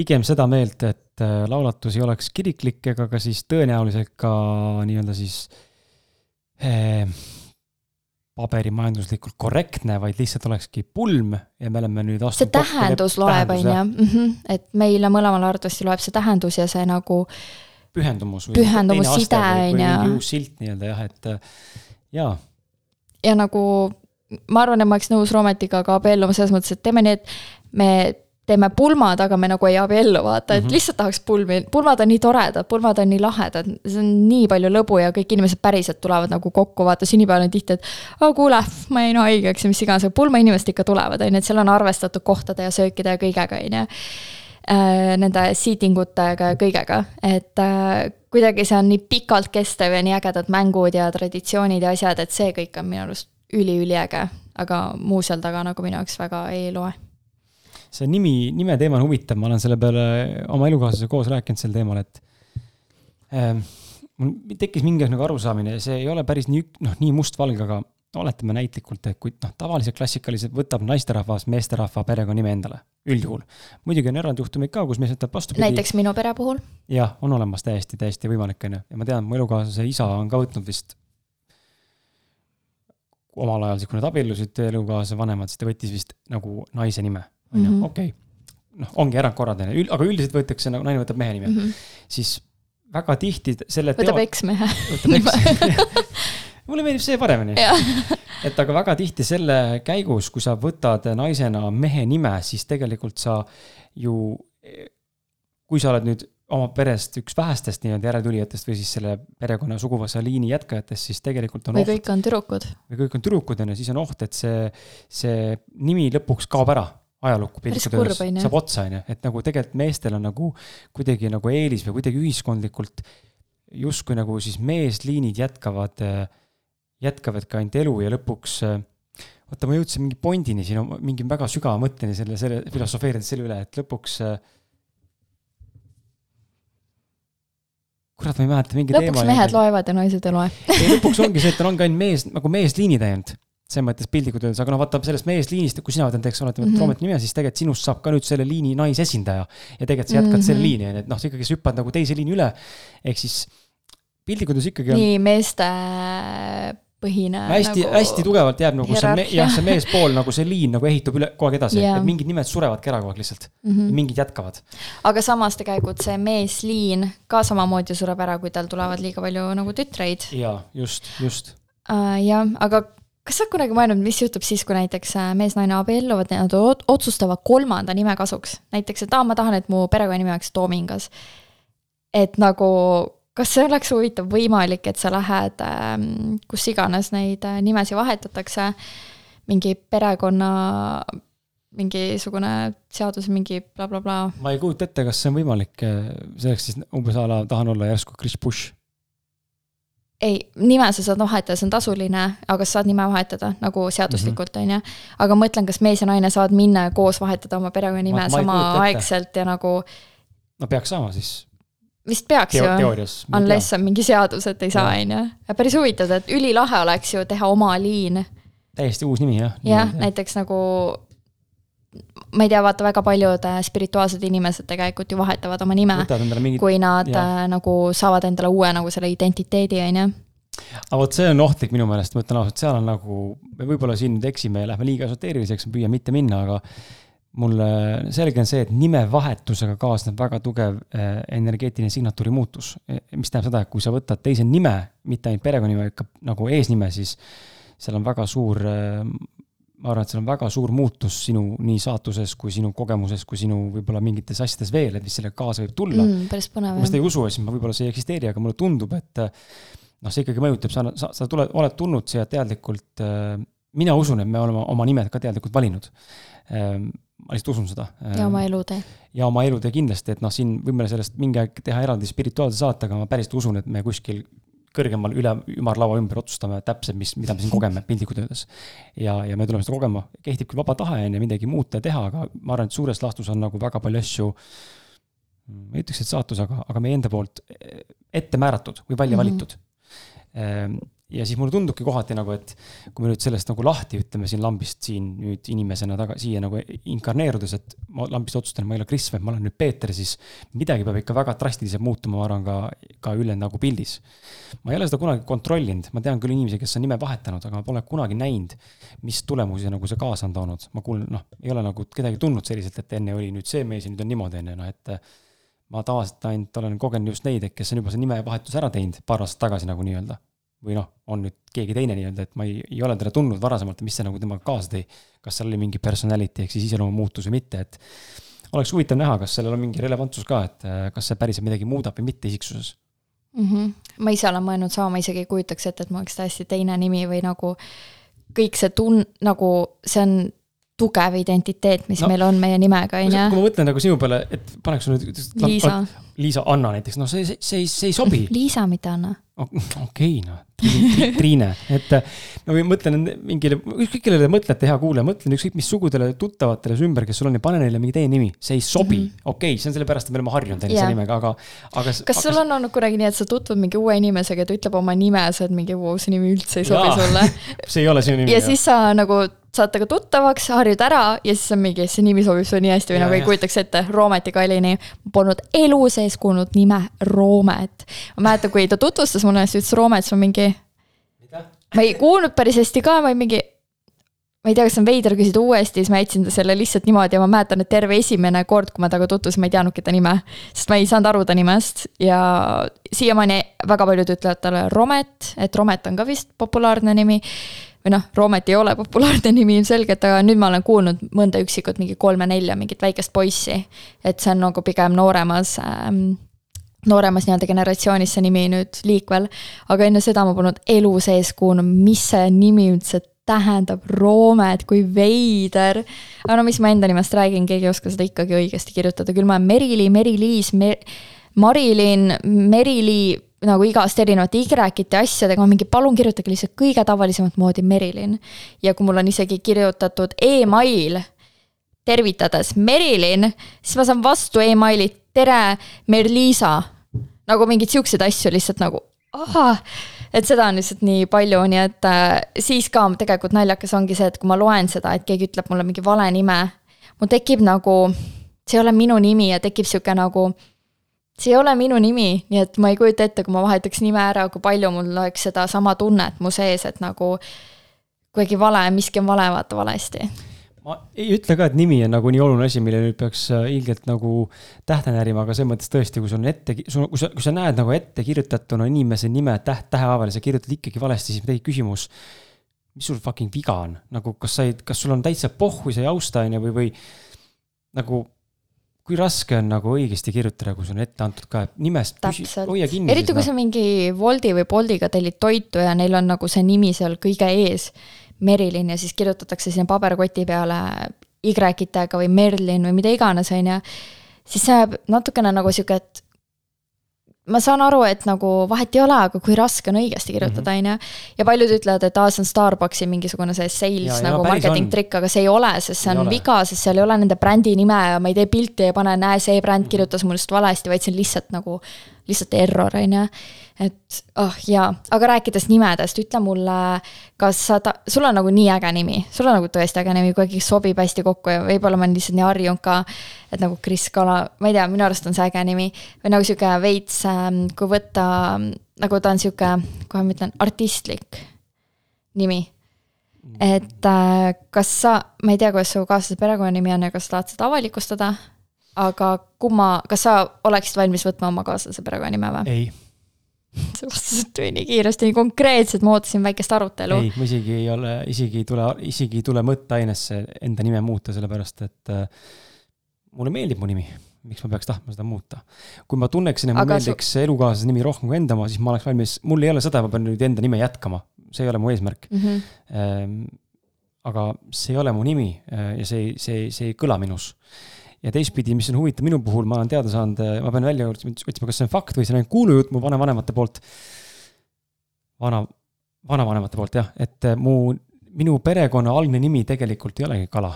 [SPEAKER 2] pigem seda meelt, et äh, laulatus ei oleks kiriklik ega ka siis tõenäoliselt ka nii-öelda siis eh, paberimajanduslikult korrektne, vaid lihtsalt olekski pulm ja me oleme nüüd
[SPEAKER 1] see tähendus loeb, on ju, mhm. et meile mõlemale arvatavasti loeb see tähendus ja see nagu
[SPEAKER 2] pühendumus.
[SPEAKER 1] pühendumus, side, on ju.
[SPEAKER 2] uus silt nii-öelda jah, et äh, jaa.
[SPEAKER 1] ja nagu ma arvan, et ma oleks nõus Roometiga ka abielluma selles mõttes, et teeme nii, et me teeme pulmad, aga me nagu ei abiellu, vaata, et mm -hmm. lihtsalt tahaks pulmi, pulmad on nii toredad, pulmad on nii lahedad, see on nii palju lõbu ja kõik inimesed päriselt tulevad nagu kokku, vaata sünnipäeval on tihti, et oh kuule, ma jäin haigeks ja mis iganes, aga pulmainimesed ikka tulevad, on ju, et seal on arvestatud kohtade ja söökide ja kõigega, on ju. Äh, nende seating utega ja kõigega, et äh, kuidagi see on nii pikalt kestev ja nii ägedad mängud ja traditsioonid ja asjad, et see kõik on minu arust üliüliäge, aga muu seal taga nagu minu jaoks väga ei loe
[SPEAKER 2] see nimi, nime teema on huvitav, ma olen selle peale oma elukaaslasega koos rääkinud sel teemal, et äh, mul tekkis mingi nagu arusaamine, see ei ole päris nii, noh, nii mustvalge, aga oletame näitlikult, et kui noh, tavaliselt klassikaliselt võtab naisterahvas meesterahva perekonnanime endale, üldjuhul. muidugi on erandjuhtumeid ka, kus mees võtab vastupidi.
[SPEAKER 1] näiteks minu pere puhul?
[SPEAKER 2] jah, on olemas täiesti, täiesti võimalik, on ju, ja ma tean, mu elukaaslase isa on ka võtnud vist omal ajal, kui nad abiellusid, elukaaslase vanemad, siis ta võttis vist nagu naise nime on ju, mhm. okei. noh, ongi erandkorrad, on ju, aga üldiselt võetakse nagu naine võtab mehe nime mm, -hmm. siis väga tihti selle.
[SPEAKER 1] võtab teo... eksmehe.
[SPEAKER 2] mulle meeldib see paremini et aga väga tihti selle käigus, kui sa võtad naisena mehe nime, siis tegelikult sa ju, kui sa oled nüüd oma perest üks vähestest nii-öelda järeltulijatest või siis selle perekonna suguvõsa liini jätkajatest, siis tegelikult on
[SPEAKER 1] või oht. kõik on tüdrukud.
[SPEAKER 2] või kõik on tüdrukud, on ju, siis on oht, et see, see nimi lõpuks kaob ära ajalukku piltlikult öeldes, saab otsa, on ju, et nagu tegelikult meestel on nagu kuidagi nagu eelis või kuidagi ühiskondlikult justkui nagu siis meesliinid jätkavad, jätkavad ka ainult elu ja lõpuks vaata, ma jõudsin mingi pondini siin, mingi väga sügava mõtteni selle, selle, filosofeerides selle üle, et lõpuks kurat, ma ei mäleta, mingi
[SPEAKER 1] lõpuks teema. lõpuks mehed loevad ja naised ei loe.
[SPEAKER 2] Ei, lõpuks ongi see, et ongi ainult mees, nagu meesliinid ainult selles mõttes piltlikult öeldes, aga noh, vaata sellest meesliinist, kui sina võtad, eks ole, mm -hmm. Troomet nime, siis tegelikult sinust saab ka nüüd selle liini naisesindaja. ja tegelikult sa jätkad mm -hmm. selle liini, on ju, et noh, sa ikkagi hüppad nagu teise liini üle. ehk siis piltlikult öeldes ikkagi
[SPEAKER 1] on. nii, meeste põhine.
[SPEAKER 2] hästi nagu, hästi tugevalt jääb nagu see, jah, see meespool nagu see liin nagu ehitub üle kogu aeg edasi yeah., et mingid nimed surevadki ära kogu aeg lihtsalt mm, -hmm. mingid jätkavad.
[SPEAKER 1] aga samas tegelikult see meesliin ka samamoodi sureb ära, kui tal tulevad liiga palju nagu tütreid.
[SPEAKER 2] jaa, just, just
[SPEAKER 1] uh,. jah, aga kas sa oled kunagi mõelnud, mis juhtub siis, kui näiteks äh, mees-naine abielluvad ja nad otsustavad kolmanda nime kasuks, näiteks, et aa, ma tahan, et mu perekonnanimi oleks Toomingas. et nagu, kas see oleks huvitav võimalik, et sa lähed ähm, kus iganes neid äh, nimesid vahetatakse, mingi perekonna mingisugune seadus, mingi blablabla bla,
[SPEAKER 2] bla. ma ei kujuta ette, kas see on võimalik, see oleks siis umbes a la tahan olla järsku Chris Bush
[SPEAKER 1] ei, nime sa saad vahetada, see on tasuline, aga sa saad nime vahetada nagu seaduslikult, mhm. on ju. aga ma mõtlen, kas mees ja naine saavad minna ja koos vahetada oma perekonnanime samaaegselt ja nagu.
[SPEAKER 2] no peaks saama siis.
[SPEAKER 1] vist peaks Teo, ju, unless on mingi seadus, et ei saa, on ju. päris huvitav, et ülilahe oleks ju teha oma liin.
[SPEAKER 2] täiesti uus nimi, jah.
[SPEAKER 1] jah, näiteks nagu ma ei tea, vaata väga paljud äh, spirituaalsed inimesed tegelikult ju vahetavad oma nime, mingid... kui nad ja. äh, nagu saavad endale uue nagu selle identiteedi, on ju
[SPEAKER 2] aga vot see on ohtlik minu meelest, ma ütlen ausalt, seal on nagu, me võib-olla siin nüüd eksime ja lähme liiga esoteeriliseks, püüan mitte minna, aga mulle selge on see, et nimevahetusega kaasneb väga tugev äh, energeetiline signatuuri muutus. E, mis tähendab seda, et kui sa võtad teise nime, mitte ainult perekonnanime, vaid ka nagu eesnime, siis seal on väga suur ma arvan, et seal on väga suur muutus sinu nii saatuses kui sinu kogemuses kui sinu võib-olla mingites asjades veel, et mis sellega kaasa võib tulla
[SPEAKER 1] mm,. päris põnev.
[SPEAKER 2] kui ma seda ei usu, siis ma võib-olla see ei eksisteeri, aga mulle tundub, et noh, see ikkagi mõjutab, sa, sa, sa tuled, oled tulnud siia teadlikult äh, mina usun, et me oleme oma nimed ka teadlikult valinud ähm, ma lihtsalt usun seda.
[SPEAKER 1] ja oma elutee.
[SPEAKER 2] ja oma elutee kindlasti, et noh, siin võime sellest mingi aeg teha eraldi spirituaalse saate, aga ma päriselt usun, et me kuskil kõrgemal üle ümarlaua ümber otsustame täpselt, mis, mida me siin kogeme piltlikult öeldes. ja, ja me tuleme seda kogema, kehtib küll vaba tahe on ju midagi muuta ja teha, aga ma arvan, et suures laastus on nagu väga palju asju. ma ei ütleks, et saatus, aga, aga meie enda poolt ette määratud või välja valitud mm. -hmm ja siis mulle tundubki kohati nagu, et kui me nüüd sellest nagu lahti ütleme siin lambist siin nüüd inimesena taga, siia nagu inkarneerudes, et ma lambist otsustan, ma ei ole Kris, vaid ma olen nüüd Peeter, siis midagi peab ikka väga drastiliselt muutuma, ma arvan, ka, ka üle nagu pildis. ma ei ole seda kunagi kontrollinud, ma tean küll inimesi, kes on nime vahetanud, aga ma pole kunagi näinud, mis tulemusi nagu see kaasa on toonud. ma kuulen, noh, ei ole nagu kedagi tundnud selliselt, et enne oli nüüd see mees ja nüüd on niimoodi, on ju, noh, et ma tavaliselt ainult olen kogenud just neid, kes on juba see nimevahetuse ära teinud paar aastat tagasi nagu nii-öelda või noh, on nüüd keegi teine nii-öelda, et ma ei, ei ole teda tundnud varasemalt, mis see nagu temaga kaasa tõi. kas seal oli mingi personality ehk siis iseloomu muutus või mitte, et oleks huvitav näha, kas sellel on mingi relevantsus ka, et äh, kas see päriselt midagi muudab või mitte isiksuses
[SPEAKER 1] mm. -hmm. ma ise olen mõelnud sama, ma isegi ei kujutaks ette, et mul oleks täiesti teine nimi või nagu kõik see tun-, nagu see on tugev identiteet, mis no, meil on meie nimega, on ju.
[SPEAKER 2] kui ma mõtlen nagu sinu peale, et paneks sulle
[SPEAKER 1] Liisa.
[SPEAKER 2] Liisa Anna näiteks, noh, see, see, see, see ei sobi.
[SPEAKER 1] Liisa, mitte Anna
[SPEAKER 2] okei noh, Triine, et ma mõtlen mingile, ükskõik kellele te mõtlete, hea kuulaja, mõtlen ükskõik mis sugudele tuttavatele su ümber, kes sul on ja pane neile mingi teine nimi, see ei sobi mm -hmm., okei okay,, see on sellepärast, et me oleme harjunud sellise yeah. nimega, aga, aga.
[SPEAKER 1] kas sul on olnud kunagi nii, et sa tutvud mingi uue inimesega, ta ütleb oma nime, sa oled mingi, vau, see nimi üldse ei sobi Jaa. sulle
[SPEAKER 2] see ei ole sinu nimi.
[SPEAKER 1] ja jah. siis sa nagu saad temaga tuttavaks, harjud ära ja siis on mingi, see nimi sobib sulle nii hästi või ja, nagu ei kujutaks ette, Roometi Kalini. Polnud elu sees kuulnud nime Roomet. ma mäletan, kui ta tutvustas mulle, siis ütles Roomet, siis ma mingi. ma ei kuulnud päris hästi ka, ma mingi ma ei tea, kas on veider küsida uuesti, siis ma jätsin selle lihtsalt niimoodi ja ma mäletan, et terve esimene kord, kui ma temaga tutvusin, ma ei teadnudki ta nime. sest ma ei saanud aru ta nimest ja siiamaani väga paljud ütlevad talle Romet, et Romet on ka vist populaarne nimi või noh, Roomet ei ole populaarne nimi ilmselgelt, aga nüüd ma olen kuulnud mõnda üksikut, mingi kolme-nelja mingit väikest poissi. et see on nagu pigem nooremas ähm, nooremas nii-öelda generatsioonis see nimi nüüd liikvel, aga enne seda ma polnud elu sees kuulnud, mis see nimi üldse tähendab, Roomet, kui veider. aga no mis ma enda nimest räägin, keegi ei oska seda ikkagi õigesti kirjutada, küll ma olen Merili, Meri-Liis Mer, Marilyn, Merili nagu igast erinevate Y-ite asjadega, ma mingi palun kirjutage lihtsalt kõige tavalisemat moodi Merilin. ja kui mul on isegi kirjutatud email tervitades Merilin, siis ma saan vastu emaili tere, Merliisa. nagu mingeid siukseid asju lihtsalt nagu ahah, et seda on lihtsalt nii palju, nii et äh, siis ka tegelikult naljakas ongi see, et kui ma loen seda, et keegi ütleb mulle mingi vale nime, mul tekib nagu, see ei ole minu nimi ja tekib sihuke nagu see ei ole minu nimi, nii et ma ei kujuta ette, kui ma vahetaks nime ära, kui palju mul oleks sedasama tunnet mu sees, et nagu kuidagi vale, miski on vale, vaata valesti.
[SPEAKER 2] ma ei ütle ka, et nimi on nagu nii oluline asi, mille nüüd peaks äh, ilgelt nagu tähte närima, aga selles mõttes tõesti, kui sul on ette, kui sa, kui sa näed nagu ette kirjutatuna inimese nime täht, tähehaaval ja sa kirjutad ikkagi valesti, siis tekib küsimus mis sul fucking viga on, nagu kas sa ei, kas sul on täitsa pohhu, sa ei austa, on ju, või, või nagu kui raske on nagu õigesti kirjutada, kui sul on ette antud ka nimest, hoia kinni.
[SPEAKER 1] eriti kui sa mingi Woldi või Boltiga tellid toitu ja neil on nagu see nimi seal kõige ees, Merilin, ja siis kirjutatakse sinna paberkoti peale Y-itega või Merlin või mida iganes, on ju, siis see jääb natukene nagu sihuke, et ma saan aru, et nagu vahet ei ole, aga kui raske on õigesti kirjutada, mhm. on ju. ja paljud ütlevad, et aa, see on Starbucksi mingisugune see sales ja, nagu marketing trikk, aga see ei ole, sest see on ei viga, sest seal ei ole nende brändi nime ja ma ei tee pilti ja panen, näe, see bränd mhm. kirjutas mul just valesti, vaid see on lihtsalt nagu lihtsalt error, on ju. et oh jaa, aga rääkides nimedest, ütle mulle, kas sa ta-, sul on nagu nii äge nimi, sul on nagu tõesti äge nimi, kuidagi sobib hästi kokku ja võib-olla ma olen lihtsalt nii harjunud ka, et nagu Kris Kala, ma ei tea, minu arust on see äge nimi. või nagu sihuke veits, ähm, kui võtta, nagu ta on sihuke, kohe ma ütlen, artistlik nimi et äh, kas sa, ma ei tea, kuidas su kaaslase perekonnanimi on ja kas tahad seda avalikustada, aga kumma, kas sa oleksid valmis võtma oma kaaslase perekonnanime või?
[SPEAKER 2] ei.
[SPEAKER 1] see vastus tuli nii kiiresti, nii konkreetselt, ma ootasin väikest arutelu.
[SPEAKER 2] ei, ma isegi ei ole, isegi ei tule, isegi ei tule mõtteainesse enda nime muuta, sellepärast et äh, mulle meeldib mu nimi miks ma peaks tahtma seda muuta. kui ma tunneksin, et mulle meeldiks su... elukaaslase nimi rohkem kui enda oma, siis ma oleks valmis, mul ei ole seda, ma pean nüüd enda nime jätkama see ei ole mu eesmärk mm. -hmm. aga see ei ole mu nimi äh, ja see, see, see ei kõla minus. Ja teistpidi, mis on huvitav minu puhul, ma olen teada saanud, äh, ma pean välja otsima, kas see on fakt või see on ainult kuulujutt mu vanavanemate poolt. vana, vanavanemate poolt jah, et äh, mu, minu perekonna algne nimi tegelikult ei olegi Kala.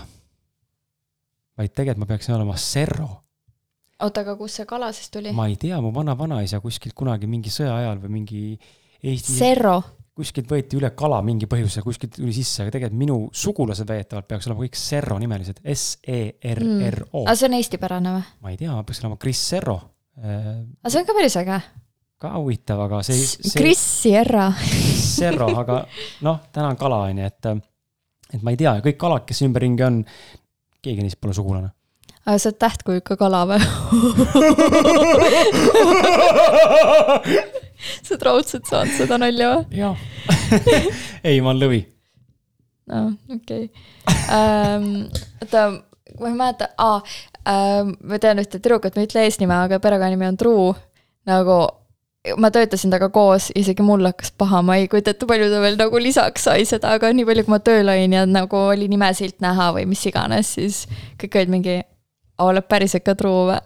[SPEAKER 2] vaid tegelikult ma peaksin olema Serro
[SPEAKER 1] oota, aga kust see kala siis tuli?
[SPEAKER 2] ma ei tea, mu vana-vanaisa kuskilt kunagi mingi sõja ajal või mingi
[SPEAKER 1] Eesti. Serro
[SPEAKER 2] kuskilt võeti üle kala mingi põhjusel, kuskilt tuli sisse, aga tegelikult minu sugulased väidetavalt peaks olema kõik Serro nimelised, S-E-R-R-O mm..
[SPEAKER 1] aga see on eestipärane või?
[SPEAKER 2] ma ei tea, peaks olema Chris Serro.
[SPEAKER 1] aga see on ka päris äge.
[SPEAKER 2] ka huvitav, aga see, see....
[SPEAKER 1] Chris Sierra
[SPEAKER 2] Serro, aga noh, täna on kala, on ju, et, et ma ei tea, kõik kalad, kes ümberringi on, keegi neist pole sugulane
[SPEAKER 1] aga sa oled tähtkuju ikka kala või sa oled raudselt saanud seda nalja
[SPEAKER 2] või? jah ei, ma olen lõvi.
[SPEAKER 1] aa, okei. Ähm, oota, ma ei mäleta, aa, ähm, ma tean ühte tüdrukut, ma ei ütle eesnime, aga perekonnanimi on Truu. nagu ma töötasin temaga koos, isegi mul hakkas paha, ma ei kujuta ette, palju ta veel nagu lisaks sai seda, aga nii palju, kui ma tööl olin ja nagu oli nimesilt näha või mis iganes, siis kõik olid mingi oled päriselt ka truu või?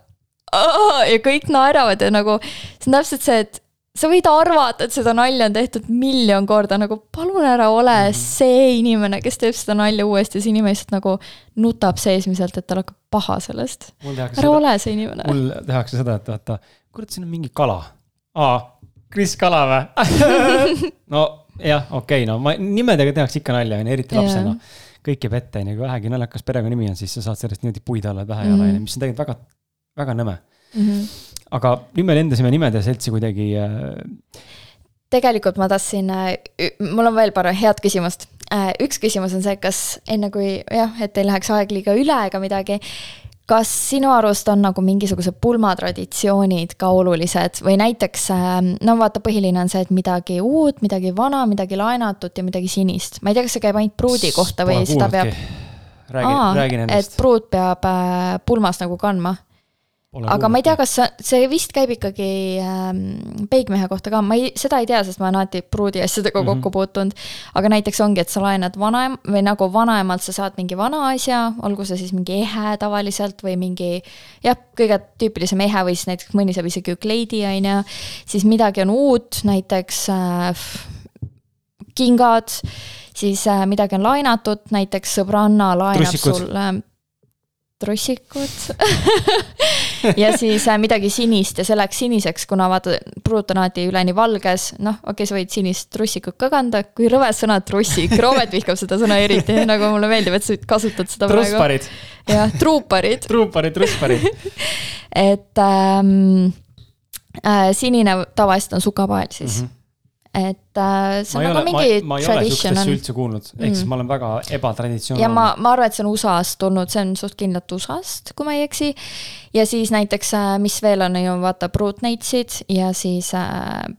[SPEAKER 1] ja kõik naeravad ja nagu, see on täpselt see, et sa võid arvata, et seda nalja on tehtud miljon korda, nagu palun ära ole mm -hmm. see inimene, kes teeb seda nalja uuesti, see inimene lihtsalt nagu nutab seesmiselt, et tal hakkab paha sellest. ära seda, ole see inimene.
[SPEAKER 2] mul tehakse seda, et vaata, kurat, siin on mingi kala. aa, Kris Kala või no jah, okei okay,, no ma, nimedega tehakse ikka nalja, onju, eriti lapsena yeah kõik jääb ette, onju, kui vähegi naljakas perekonnanimi on, siis sa saad sellest niimoodi puid alla pähe jala, onju, mis on tegelikult väga, väga nõme mm. -hmm. Aga nüüd me lendasime nimede seltsi kuidagi äh....
[SPEAKER 1] tegelikult ma tahtsin, äh, mul on veel paar head küsimust. Äh, üks küsimus on see, kas enne kui jah, et ei läheks aeg liiga üle ega midagi kas sinu arust on nagu mingisugused pulmatraditsioonid ka olulised või näiteks ähm, no vaata, põhiline on see, et midagi uut, midagi vana, midagi laenatut ja midagi sinist. ma ei tea, kas see käib ainult pruudi kohta või seda peab.
[SPEAKER 2] räägi, räägi nendest.
[SPEAKER 1] et pruut peab äh, pulmas nagu kandma aga ma ei tea, kas see vist käib ikkagi ähm, peigmehe kohta ka, ma ei, seda ei tea, sest ma olen alati pruudi asjadega mm -hmm. kokku puutunud. aga näiteks ongi, et sa laenad vanaem- või nagu vanaemalt sa saad mingi vana asja, olgu see siis mingi ehe tavaliselt või mingi jah, kõige tüüpilisem ehe või siis näiteks mõni saab isegi ukleidi, on ju. siis midagi on uut, näiteks äh, kingad, siis äh, midagi on laenatud, näiteks sõbranna laenab sulle trussikud ja siis äh, midagi sinist ja see läks siniseks, kuna vaata, pruut on alati üleni valges, noh, okei okay,, sa võid sinist trussikut ka kanda, kui rõve sõna trussik, Roomet vihkab seda sõna eriti, nagu mulle meeldib, et sa kasutad seda
[SPEAKER 2] praegu.
[SPEAKER 1] jah, truuparid.
[SPEAKER 2] truuparid, trusparid
[SPEAKER 1] et ähm, äh, sinine tavaliselt on sukapael siis mm. -hmm et äh, see on nagu mingi
[SPEAKER 2] ma, ma tradition on. üldse kuulnud, ehk siis mm. ma olen väga ebatraditsioonilne.
[SPEAKER 1] ja ma, ma arvan, et see on USA-st tulnud, see on suht kindlalt USA-st, kui ma ei eksi. ja siis näiteks, äh, mis veel on, ju vaata, Brutnatesid ja siis äh,.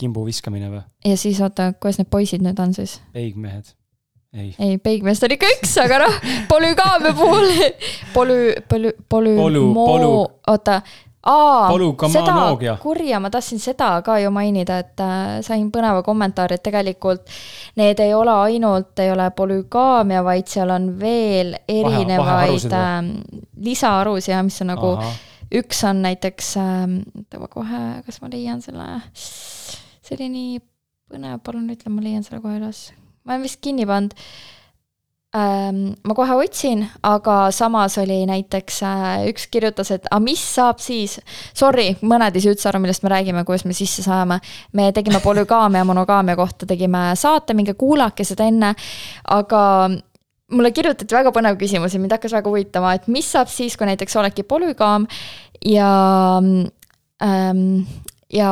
[SPEAKER 2] kimbu viskamine või?
[SPEAKER 1] ja siis oota, kuidas need poisid nüüd on siis?
[SPEAKER 2] peigmehed ei,
[SPEAKER 1] ei, peigmeest oli ikka üks, aga noh, polügaamia puhul polü, polü, polü, polü, polü, oota, aa, seda kurja, ma tahtsin seda ka ju mainida, et äh, sain põneva kommentaari, et tegelikult need ei ole ainult, ei ole polügaamia, vaid seal on veel erinevaid äh, lisaarusid ja mis on nagu, üks on näiteks oota kohe, kas ma leian selle, see oli nii põnev, palun ütle, ma leian selle kohe üles. ma olen vist kinni pannud. ähm, ma kohe otsin, aga samas oli näiteks äh, üks kirjutas, et aga mis saab siis, sorry, mõned ei saa üldse aru, millest me räägime, kuidas me sisse saame. me tegime polügaamia monogaamia kohta tegime saate, minge kuulake seda enne, aga mulle kirjutati väga põnev küsimus ja mind hakkas väga huvitama, et mis saab siis, kui näiteks oledki polügaam ja ähm,, ja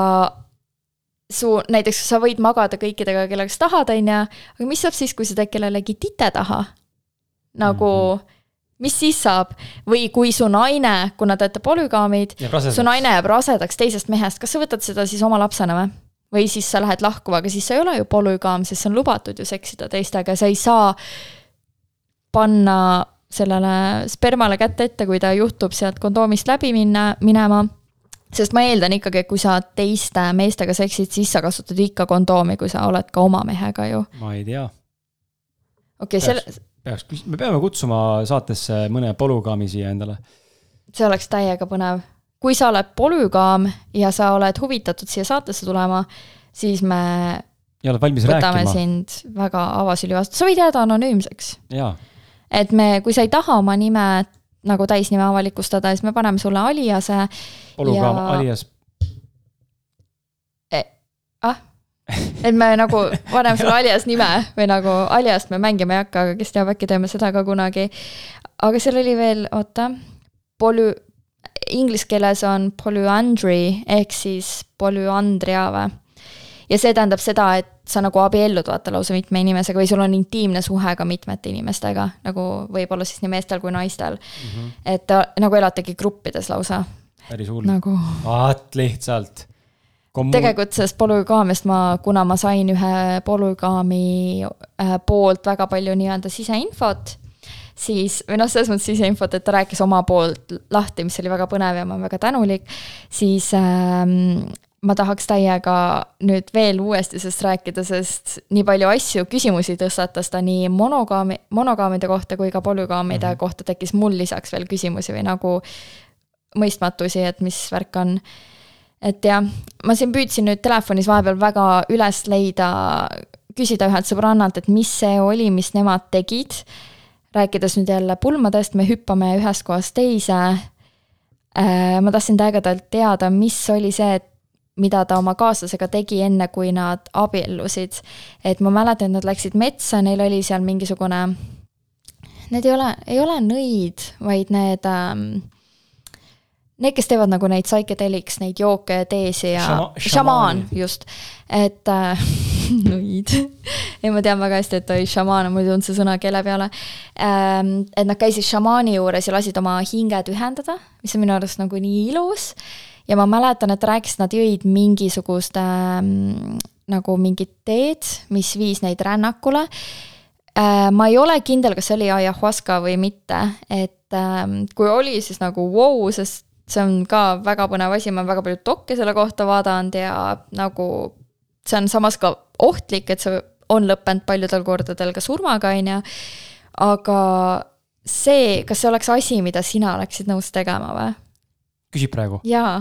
[SPEAKER 1] su näiteks sa võid magada kõikidega, kellega sa tahad, on ju, aga mis saab siis, kui sa teed kellelegi tite taha? nagu mm, -hmm. mis siis saab? või kui su naine, kuna te olete polügaamid, su naine jääb rasedaks teisest mehest, kas sa võtad seda siis oma lapsena või? või siis sa lähed lahku, aga siis sa ei ole ju polügaam, sest see on lubatud ju seksida teistega, sa ei saa panna sellele spermale kätt ette, kui ta juhtub sealt kondoomist läbi minna, minema sest ma eeldan ikkagi, et kui sa teiste meestega seksid, siis sa kasutad ikka kondoomi, kui sa oled ka oma mehega ju.
[SPEAKER 2] ma ei tea.
[SPEAKER 1] okei okay,, selle.
[SPEAKER 2] peaks, me peame kutsuma saatesse mõne polügaami siia endale.
[SPEAKER 1] see oleks täiega põnev. kui sa oled polügaam ja sa oled huvitatud siia saatesse tulema, siis me.
[SPEAKER 2] ja oled valmis
[SPEAKER 1] võtame
[SPEAKER 2] rääkima.
[SPEAKER 1] sind väga avasüli vastu, sa võid jääda anonüümseks.
[SPEAKER 2] jaa.
[SPEAKER 1] et me, kui sa ei taha oma nime nagu täisnime avalikustada, siis me paneme sulle aliase.
[SPEAKER 2] polügaam ja... alias
[SPEAKER 1] e,. ah, et me nagu paneme sulle alias nime või nagu aliast me mängima ei hakka, aga kes teab, äkki teeme seda ka kunagi. aga seal oli veel, oota, polü-, inglise keeles on polyandry ehk siis polüandria või? Ja see tähendab seda, et sa nagu abiellud vaata lausa mitme inimesega või sul on intiimne suhe ka mitmete inimestega, nagu võib-olla siis nii meestel kui naistel mm. -hmm. et ta, nagu elategi gruppides lausa.
[SPEAKER 2] päris hull
[SPEAKER 1] nagu....
[SPEAKER 2] vaat lihtsalt.
[SPEAKER 1] Kommu... tegelikult sellest polügaamiast ma, kuna ma sain ühe polügaami äh, poolt väga palju nii-öelda siseinfot, siis, või noh, selles mõttes siseinfot, et ta rääkis oma poolt lahti, mis oli väga põnev ja ma olen väga tänulik, siis ähm, ma tahaks täiega nüüd veel uuesti sellest rääkida, sest nii palju asju, küsimusi tõstatas ta nii monogaami, monogaamide kohta kui ka polügaamide mm -hmm. kohta tekkis mul lisaks veel küsimusi või nagu mõistmatusi, et mis värk on. et jah, ma siin püüdsin nüüd telefonis vahepeal väga üles leida, küsida ühelt sõbrannalt, et mis see oli, mis nemad tegid. rääkides nüüd jälle pulmadest, me hüppame ühest kohast teise. Äh, ma tahtsin täiega teada, mis oli see, et mida ta oma kaaslasega tegi, enne kui nad abiellusid. et ma mäletan, et nad läksid metsa, neil oli seal mingisugune, need ei ole, ei ole nõid, vaid need ähm, Need, kes teevad nagu neid psychedelics, neid jooke ja teesi ja Shama, šamaan, just, et äh, nõid ei, ma tean väga hästi, et oi, šamaan, mul ei tulnud see sõna keele peale ähm,. et nad käisid šamaani juures ja lasid oma hinged ühendada, mis on minu arust nagu nii ilus ja ma mäletan, et rääkis, nad jõid mingisugust äh, nagu mingit teed, mis viis neid rännakule äh,. ma ei ole kindel, kas see oli ayahuasca või mitte, et äh, kui oli, siis nagu vau wow,, sest see on ka väga põnev asi, ma olen väga palju dokke selle kohta vaadanud ja nagu see on samas ka ohtlik, et see on lõppenud paljudel kordadel ka surmaga, on ju. aga see, kas see oleks asi, mida sina oleksid nõus tegema või?
[SPEAKER 2] Küsib praegu?
[SPEAKER 1] jaa.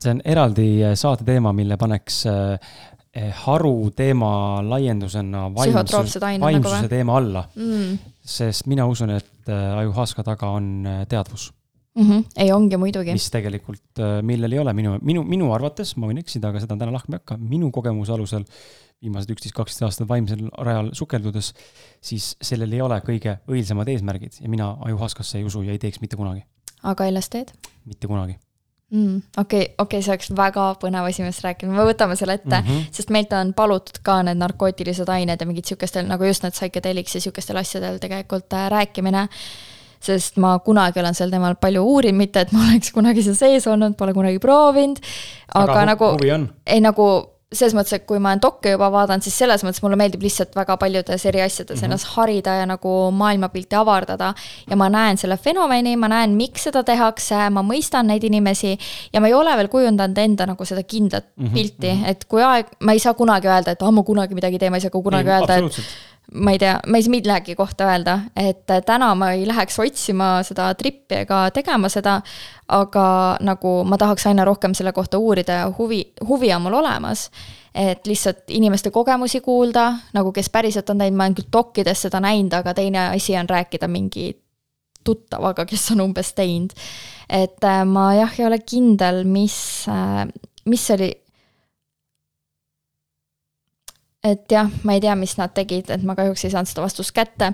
[SPEAKER 2] see on eraldi äh, saate teema, mille paneks äh, eh, haru teema laiendusena vaimsuse, vaimsuse nagu teema alla mm.. sest mina usun, et äh, ajuhaska taga on teadvus
[SPEAKER 1] mm. -hmm. ei, ongi muidugi.
[SPEAKER 2] mis tegelikult, millel ei ole minu, minu, minu arvates, ma võin eksida, aga seda täna lahkama ei hakka, minu kogemuse alusel viimased üksteist, kaksteist aastat vaimsel rajal sukeldudes, siis sellel ei ole kõige õilsamad eesmärgid ja mina ajuhaskasse ei usu ja ei teeks mitte kunagi
[SPEAKER 1] aga LSD-d?
[SPEAKER 2] mitte kunagi
[SPEAKER 1] mm,. okei okei see oleks väga põnev asi, millest rääkida, me võtame selle ette mm, -hmm. sest meilt on palutud ka need narkootilised ained ja mingid sihukestel nagu just need psychedelics ja sihukestel asjadel tegelikult äh, rääkimine. sest ma kunagi olen sel teemal palju uurinud, mitte et ma oleks kunagi seal sees olnud, pole kunagi proovinud. aga, aga nagu, ei nagu selles mõttes, et kui ma olen dokke juba vaadanud, siis selles mõttes mulle meeldib lihtsalt väga paljudes eri asjades mm -hmm. ennast harida ja nagu maailmapilti avardada. ja ma näen selle fenomeni, ma näen, miks seda tehakse, ma mõistan neid inimesi ja ma ei ole veel kujundanud enda nagu seda kindlat mm -hmm. pilti, et kui aeg, ma ei saa kunagi öelda, et ah, ma kunagi midagi teen, ma ei saa ka kunagi ei, öelda, et ma ei tea, ma ei saa millegi kohta öelda, et täna ma ei läheks otsima seda trippi ega tegema seda, aga nagu ma tahaks aina rohkem selle kohta uurida ja huvi, huvi on mul olemas. et lihtsalt inimeste kogemusi kuulda, nagu kes päriselt on teinud, ma olen küll dokkides seda näinud, aga teine asi on rääkida mingi tuttavaga, kes on umbes teinud. et äh, ma jah, ei ole kindel, mis, äh, mis oli et jah, ma ei tea, mis nad tegid, et ma kahjuks ei saanud seda vastust kätte.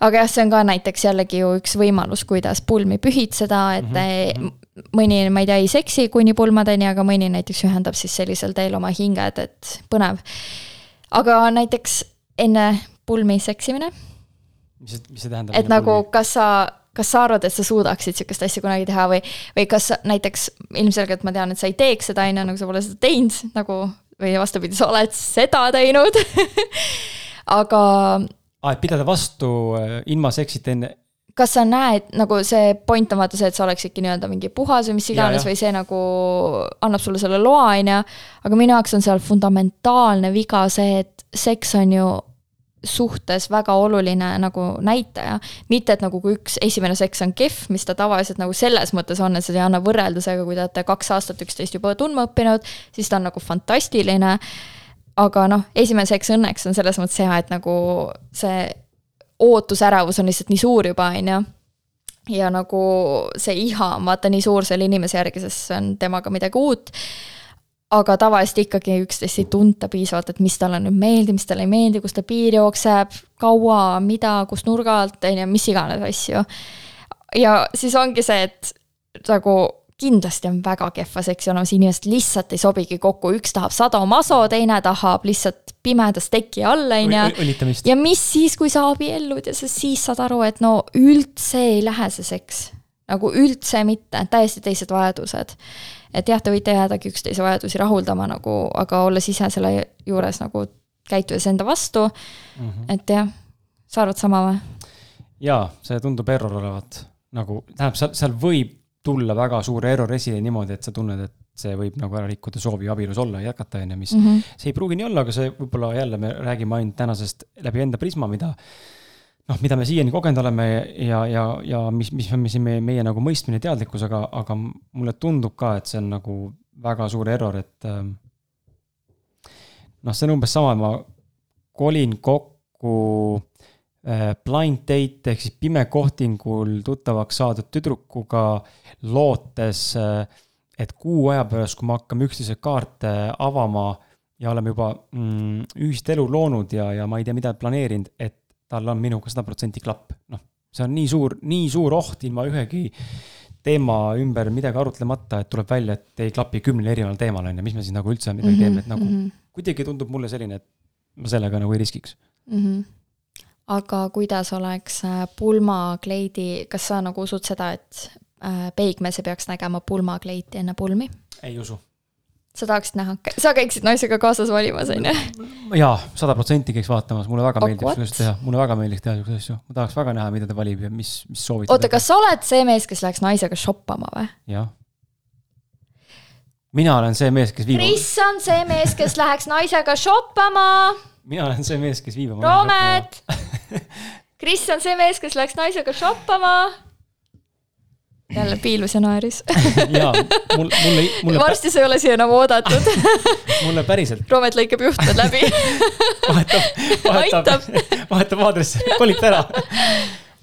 [SPEAKER 1] aga jah, see on ka näiteks jällegi ju üks võimalus, kuidas pulmi pühitseda, et mm -hmm. mõni, ma ei tea, ei seksi kuni pulmadeni, aga mõni näiteks ühendab siis sellisel teel oma hinged, et põnev. aga näiteks enne pulmi seksimine.
[SPEAKER 2] mis see, mis see tähendab?
[SPEAKER 1] et nagu, kas sa kas sa arvad, et sa suudaksid sihukest asja kunagi teha või, või kas näiteks ilmselgelt ma tean, et sa ei teeks seda, on ju, nagu sa pole seda teinud, nagu või vastupidi, sa oled seda teinud aga.
[SPEAKER 2] aa, et pidada vastu äh, ilma seksita enne
[SPEAKER 1] kas sa näed, nagu see point on vaata see, et sa oleksidki nii-öelda mingi puhas või mis iganes ja, või see nagu annab sulle selle loa, on ju. aga minu jaoks on seal fundamentaalne viga see, et seks on ju suhtes väga oluline nagu näitaja. mitte, et nagu kui üks esimene seks on kehv, mis ta tavaliselt nagu selles mõttes on, et seda ei anna võrreldusega, kui te olete kaks aastat üksteist juba tundma õppinud, siis ta on nagu fantastiline. aga noh, esimene seks õnneks on selles mõttes hea, et nagu see ootusärevus on lihtsalt nii suur juba, on ju ja nagu see iha on vaata nii suur selle inimese järgi, sest see on temaga midagi uut aga tavaliselt ikkagi üksteist ei tunta piisavalt, et mis talle nüüd meeldib, mis talle ei meeldi, kus ta piir jookseb, kaua, mida, kust nurga alt, on ju, mis iganes asju. ja siis ongi see, et nagu kindlasti on väga kehva seksi olemas, inimesed lihtsalt ei sobigi kokku, üks tahab sadomaso, teine tahab lihtsalt pimedas teki all, on ju. ja mis siis, kui sa abiellud ja sa siis saad aru, et no üldse ei lähe see seks. nagu üldse mitte, täiesti teised vajadused et jah, te võite jäädagi üksteise vajadusi rahuldama nagu, aga olles ise selle juures nagu käitudes enda vastu mm. -hmm. et jah, sa arvad sama või?
[SPEAKER 2] jaa, see tundub error olevat, nagu tähendab, seal, seal võib tulla väga suur error esile niimoodi, et sa tunned, et see võib nagu ära rikkuda soovi abielus olla ja jätkata, on ju, mis mm, -hmm. see ei pruugi nii olla, aga see võib-olla jälle me räägime ainult tänasest läbi enda prisma, mida noh, mida me siiani kogenud oleme ja, ja, ja mis, mis on siin meie, meie nagu mõistmine, teadlikkus, aga, aga mulle tundub ka, et see on nagu väga suur error, et ähm, noh, see on umbes sama, ma kolin kokku äh, blind date ehk siis pimekohtingul tuttavaks saadud tüdrukuga, lootes, äh, et kuu aja pärast, kui me hakkame üksteise kaarte avama ja oleme juba mm, ühist elu loonud ja, ja ma ei tea, mida planeerinud, et tal on minuga sada protsenti klapp, noh, see on nii suur, nii suur oht ilma ühegi teema ümber midagi arutlemata, et tuleb välja, et ei klapi kümnel erineval teemal, on ju, mis me siis nagu üldse midagi mm -hmm, teeme, et nagu mm -hmm. kuidagi tundub mulle selline, et ma sellega nagu ei riskiks mm.
[SPEAKER 1] -hmm. aga kuidas oleks äh, pulmakleidi, kas sa nagu usud seda, et äh, peigmees ei peaks nägema pulmakleiti enne pulmi?
[SPEAKER 2] ei usu
[SPEAKER 1] sa tahaksid näha, sa käiksid naisega kaasas valimas, on ju?
[SPEAKER 2] jaa, sada protsenti käiks vaatamas, mulle väga meeldib sellist teha, mulle väga meeldiks teha siukseid asju, ma tahaks väga näha, mida ta valib ja mis, mis soovitab.
[SPEAKER 1] oota, kas sa oled see mees, kes läheks naisega shoppama või?
[SPEAKER 2] jah. mina olen see mees, kes
[SPEAKER 1] viib. Kris on see mees, kes läheks naisega shoppama.
[SPEAKER 2] mina olen see mees, kes viib.
[SPEAKER 1] Roomet. Kris on see mees, kes läks naisega shoppama jälle piilus ja naeris
[SPEAKER 2] jaa, mul, mulle, mulle.
[SPEAKER 1] varsti sa ei ole siia enam oodatud
[SPEAKER 2] mulle päriselt.
[SPEAKER 1] Roomet lõikab juhtmed läbi
[SPEAKER 2] vahetab, vahetab, vahetab aadressi, kolite ära.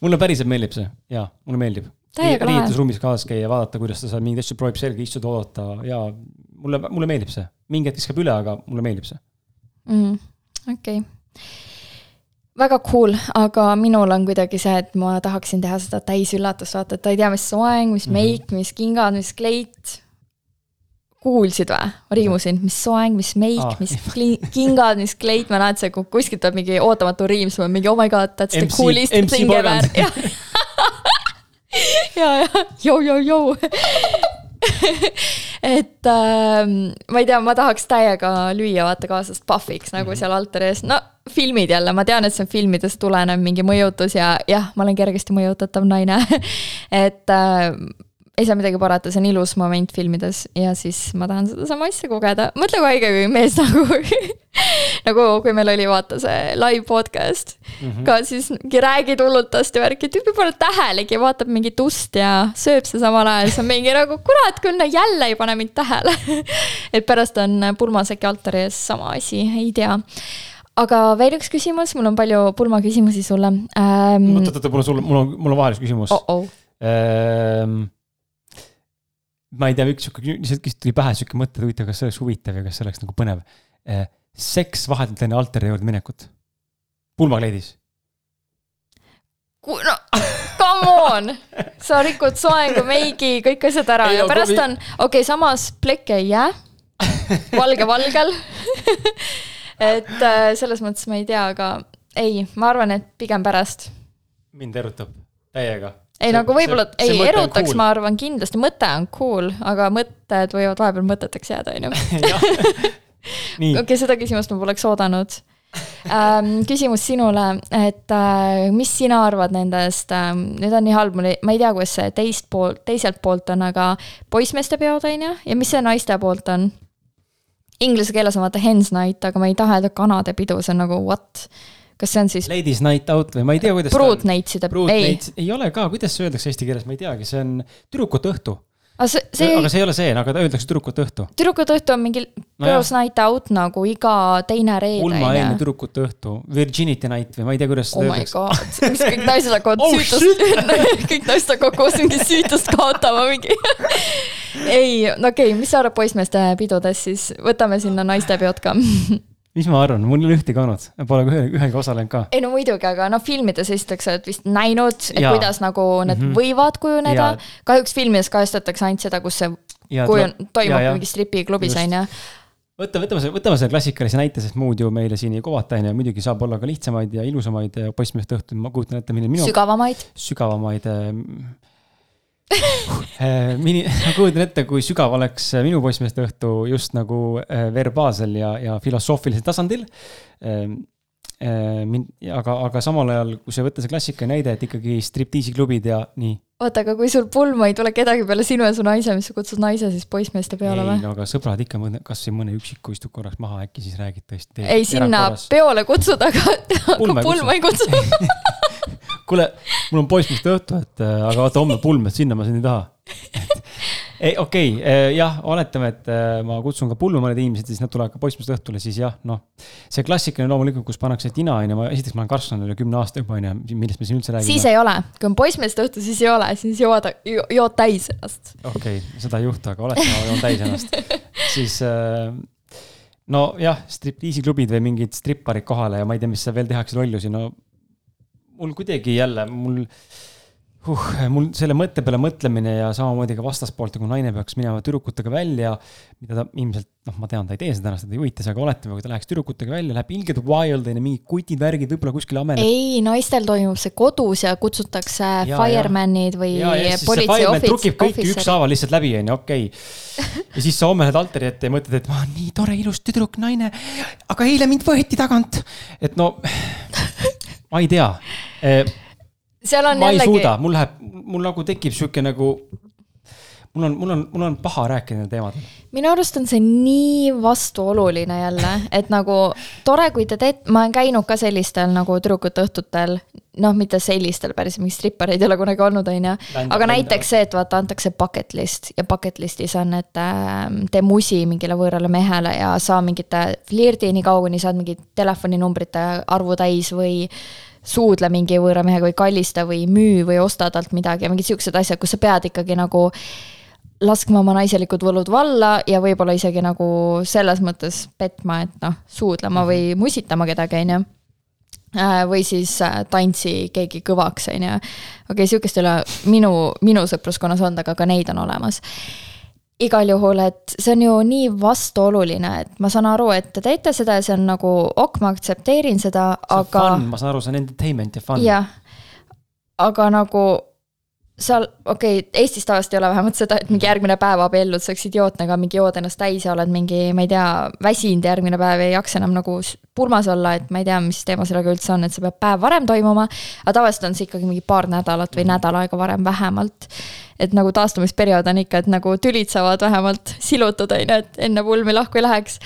[SPEAKER 2] mulle päriselt meeldib see, jaa, mulle meeldib. riietusruumis kaasas käia, vaadata, kuidas ta seal mingeid asju proovib selga istuda, oodata ja mulle, mulle meeldib see. mingi hetk viskab üle, aga mulle meeldib see
[SPEAKER 1] mm,. okei okay väga cool, aga minul on kuidagi see, et ma tahaksin teha seda täisüllatust, vaata, et ta ei tea, mis soeng, mis mhm. meik mm, -hmm. mis kingad, mis kleit. kuulsid või? ma riimusin, mis soeng, mis meik ah., mis kingad, mis kleit, ma näen, et see kuskilt tuleb mingi ootamatu riim, siis ma mingi oh my god, that's MC, the coolest MC thing ever. ja, ja, joo, joo, joo et äh, ma ei tea, ma tahaks täiega lüüa vaata kaasast Puffiks nagu mm -hmm. seal altari ees, no filmid jälle, ma tean, et see on filmidest tulenev mingi mõjutus ja jah, ma olen kergesti mõjutatav naine et äh, ei saa midagi parata, see on ilus moment filmides ja siis ma tahan sedasama asja kogeda. mõtle, kui haige, kui mees nagu nagu kui meil oli vaata see live podcast mm, -hmm. ka siis mingi räägid hullutast ja värki, tüüp ei pane tähelegi, vaatab mingit ust ja sööb see samal ajal, siis on mingi nagu kurat küll, no jälle ei pane mind tähele et pärast on pulmaseki altari ees sama asi, ei tea aga veel üks küsimus, mul on palju pulmaküsimusi sulle
[SPEAKER 2] ähm.... oot, oot, oot, mul on sul, mul on, mul on vahel üks küsimus
[SPEAKER 1] oh. -oh.
[SPEAKER 2] Ähm, ma ei tea, üks sihuke, lihtsalt tuli pähe sihuke mõte, et huvitav, kas see oleks huvitav ja kas see oleks nagu põnev. Äh, seks vahetult enne altari juurde minekut, pulmakleidis.
[SPEAKER 1] no come on, sa rikud soengu, meigi, kõik asjad ära ei, ja pärast on, okei okay,, samas plekke ei jää, valge valgel et äh, selles mõttes ma ei tea, aga ei, ma arvan, et pigem pärast.
[SPEAKER 2] mind erutab täiega
[SPEAKER 1] ei see, nagu võib-olla, ei erutaks cool., ma arvan kindlasti, mõte on cool, aga mõtted võivad vahepeal mõteteks jääda, on ju. okei, seda küsimust ma poleks oodanud ähm,. küsimus sinule, et äh, mis sina arvad nendest äh,, nüüd on nii halb, mul ei, ma ei tea, kuidas see teist poolt, teiselt poolt on, aga poissmeeste peod on ju, ja mis see naiste poolt on? Inglise keeles on vaata hens night, aga ma ei taha öelda kanade pidu, see on nagu what kas see on siis?
[SPEAKER 2] Ladies night out või ma ei tea, kuidas.
[SPEAKER 1] Pruutneitside,
[SPEAKER 2] ei. ei ole ka, kuidas öeldakse eesti keeles, ma ei teagi, see on tüdrukute õhtu.
[SPEAKER 1] aga see, see.
[SPEAKER 2] aga see ei ole see, aga ta öeldakse tüdrukute õhtu.
[SPEAKER 1] tüdrukute õhtu on mingi no girls jah. night out nagu iga teine reede.
[SPEAKER 2] ulmaeelne tüdrukute õhtu, virginity night või ma ei tea, kuidas
[SPEAKER 1] seda oh öeldakse. mis kõik naised hakkavad oh, süütust kõik naised hakkavad koos mingi süütust kaotama mingi ei, no okei okay,, mis sa arvad poissmeeste pidudest siis, võtame sinna naistepeod ka
[SPEAKER 2] mis ma arvan, mul ei ole ühtegi olnud, pole ühe, ühegi osalenud ka.
[SPEAKER 1] ei no muidugi, aga noh, filmides esiteks oled vist näinud, et ja. kuidas nagu need mm -hmm. võivad kujuneda. kahjuks filmides kajastatakse ainult seda, kus see ja, kujun-, toimub mingi stripiklubis, on ju
[SPEAKER 2] võta, võtame selle, võtame selle klassikalise näite, sest muud ju meile siin ei kovata, on ju, muidugi saab olla ka lihtsamaid ja ilusamaid poissmeeste õhtuid, ma kujutan ette, milline minu.
[SPEAKER 1] sügavamaid.
[SPEAKER 2] sügavamaid Äh, mini, ma kujutan ette, kui sügav oleks minu poissmeeste õhtu just nagu äh, verbaalsel ja, ja filosoofilisel tasandil. Ähm, äh, mind, aga, aga samal ajal, kui sa võtta see klassikaline näide, et ikkagi striptiisiklubid ja nii.
[SPEAKER 1] oota, aga kui sul pulma ei tule kedagi peale sinu ja su naise, mis sa kutsud naise siis poissmeeste peale või?
[SPEAKER 2] ei no aga sõbrad ikka, kasvõi mõne üksiku istud korraks maha, äkki siis räägid tõesti.
[SPEAKER 1] ei, sinna peole kutsud, aga pulma, pulma ei kutsu
[SPEAKER 2] kuule, mul on poissmeeste õhtu, et äh, aga vaata homme pulm, et sinna ma siin ei taha. ei, okei okay,, äh, jah, oletame, et äh, ma kutsun ka pulma mõned inimesed, siis nad tulevad ka poissmeeste õhtule, siis jah, noh. see klassikaline loomulikult, kus pannakse tina, on ju, ma esiteks ma olen kasvanud üle kümne aasta juba, on ju, millest me siin üldse räägime.
[SPEAKER 1] siis ei ole, kui on poissmeeste õhtu, siis ei ole, siis jood, jood täis ennast.
[SPEAKER 2] okei okay,, seda ei juhtu, aga oletame, ma joon täis ennast siis nojah, striptiisiklubid või mingid stripparid kohale ja ma ei tea, mis seal veel tehakse lollusi, no mul kuidagi jälle, mul huh, mul selle mõtte peale mõtlemine ja samamoodi ka vastaspoolt, kui naine peaks minema tüdrukutega välja, mida ta ilmselt, noh, ma tean, ta ei tee seda ennast, ei huvita see, aga oletame, kui ta läheks tüdrukutega välja, läheb ilgelt wild, on ju, mingid kutid, värgid, võib-olla kuskil ameleb.
[SPEAKER 1] ei, naistel toimub see kodus ja kutsutakse ja, fireman'id või politsei ohvits-.
[SPEAKER 2] trukib kõiki ükshaaval lihtsalt läbi, on ju, okei okay. ja siis sa homme lähed altari ette ja mõtled, et ma olen nii tore, ilus tüdruk, naine, aga eile mind võeti tagant. et no ma ei tea
[SPEAKER 1] seal on
[SPEAKER 2] ma jällegi. ma ei suuda, mul läheb, mul nagu tekib sihuke nagu mul on, mul on, mul on paha rääkida nendel teemadel.
[SPEAKER 1] minu arust on see nii vastuoluline jälle, et nagu tore, kui te teete, ma olen käinud ka sellistel nagu tüdrukute õhtutel, noh, mitte sellistel päris, mingeid strippareid ei ole kunagi olnud, on ju. aga näiteks see, et vaata, antakse bucket list ja bucket list'is on, et äh, tee musi mingile võõrale mehele ja saa mingite flirdi, nii kaua, kuni saad mingit telefoninumbrite arvu täis või suudle mingi võõra mehega või kallista või müü või osta talt midagi ja mingid siuksed asjad, kus sa pead ikkagi nagu laskma oma naiselikud võlud valla ja võib-olla isegi nagu selles mõttes petma, et noh, suudlema või mhm. musitama kedagi, on ju äh, või siis äh, tantsi keegi kõvaks, on ju. okei okay,, sihukest ei ole minu, minu sõpruskonnas olnud, aga ka neid on olemas igal juhul, et see on ju nii vastuoluline, et ma saan aru, et te teete seda ja see on nagu ok, ma aktsepteerin seda, aga.
[SPEAKER 2] ma saan aru, see on entertainment ja fun.
[SPEAKER 1] jah, aga nagu seal, okei okay,, Eestis tavaliselt ei ole vähemalt seda, et mingi järgmine päev abiellud, see oleks idiootne, aga mingi jood ennast täis ja oled mingi, ma ei tea, väsinud järgmine päev ja ei jaksa enam nagu pulmas olla, et ma ei tea, mis teema sellega üldse on, et see peab päev varem toimuma. aga tavaliselt on see ikkagi mingi paar nädalat või nädal aega varem vähemalt. et nagu taastumisperiood on ikka, et nagu tülid saavad vähemalt silutada, on ju, et enne pulmi lahku ei läheks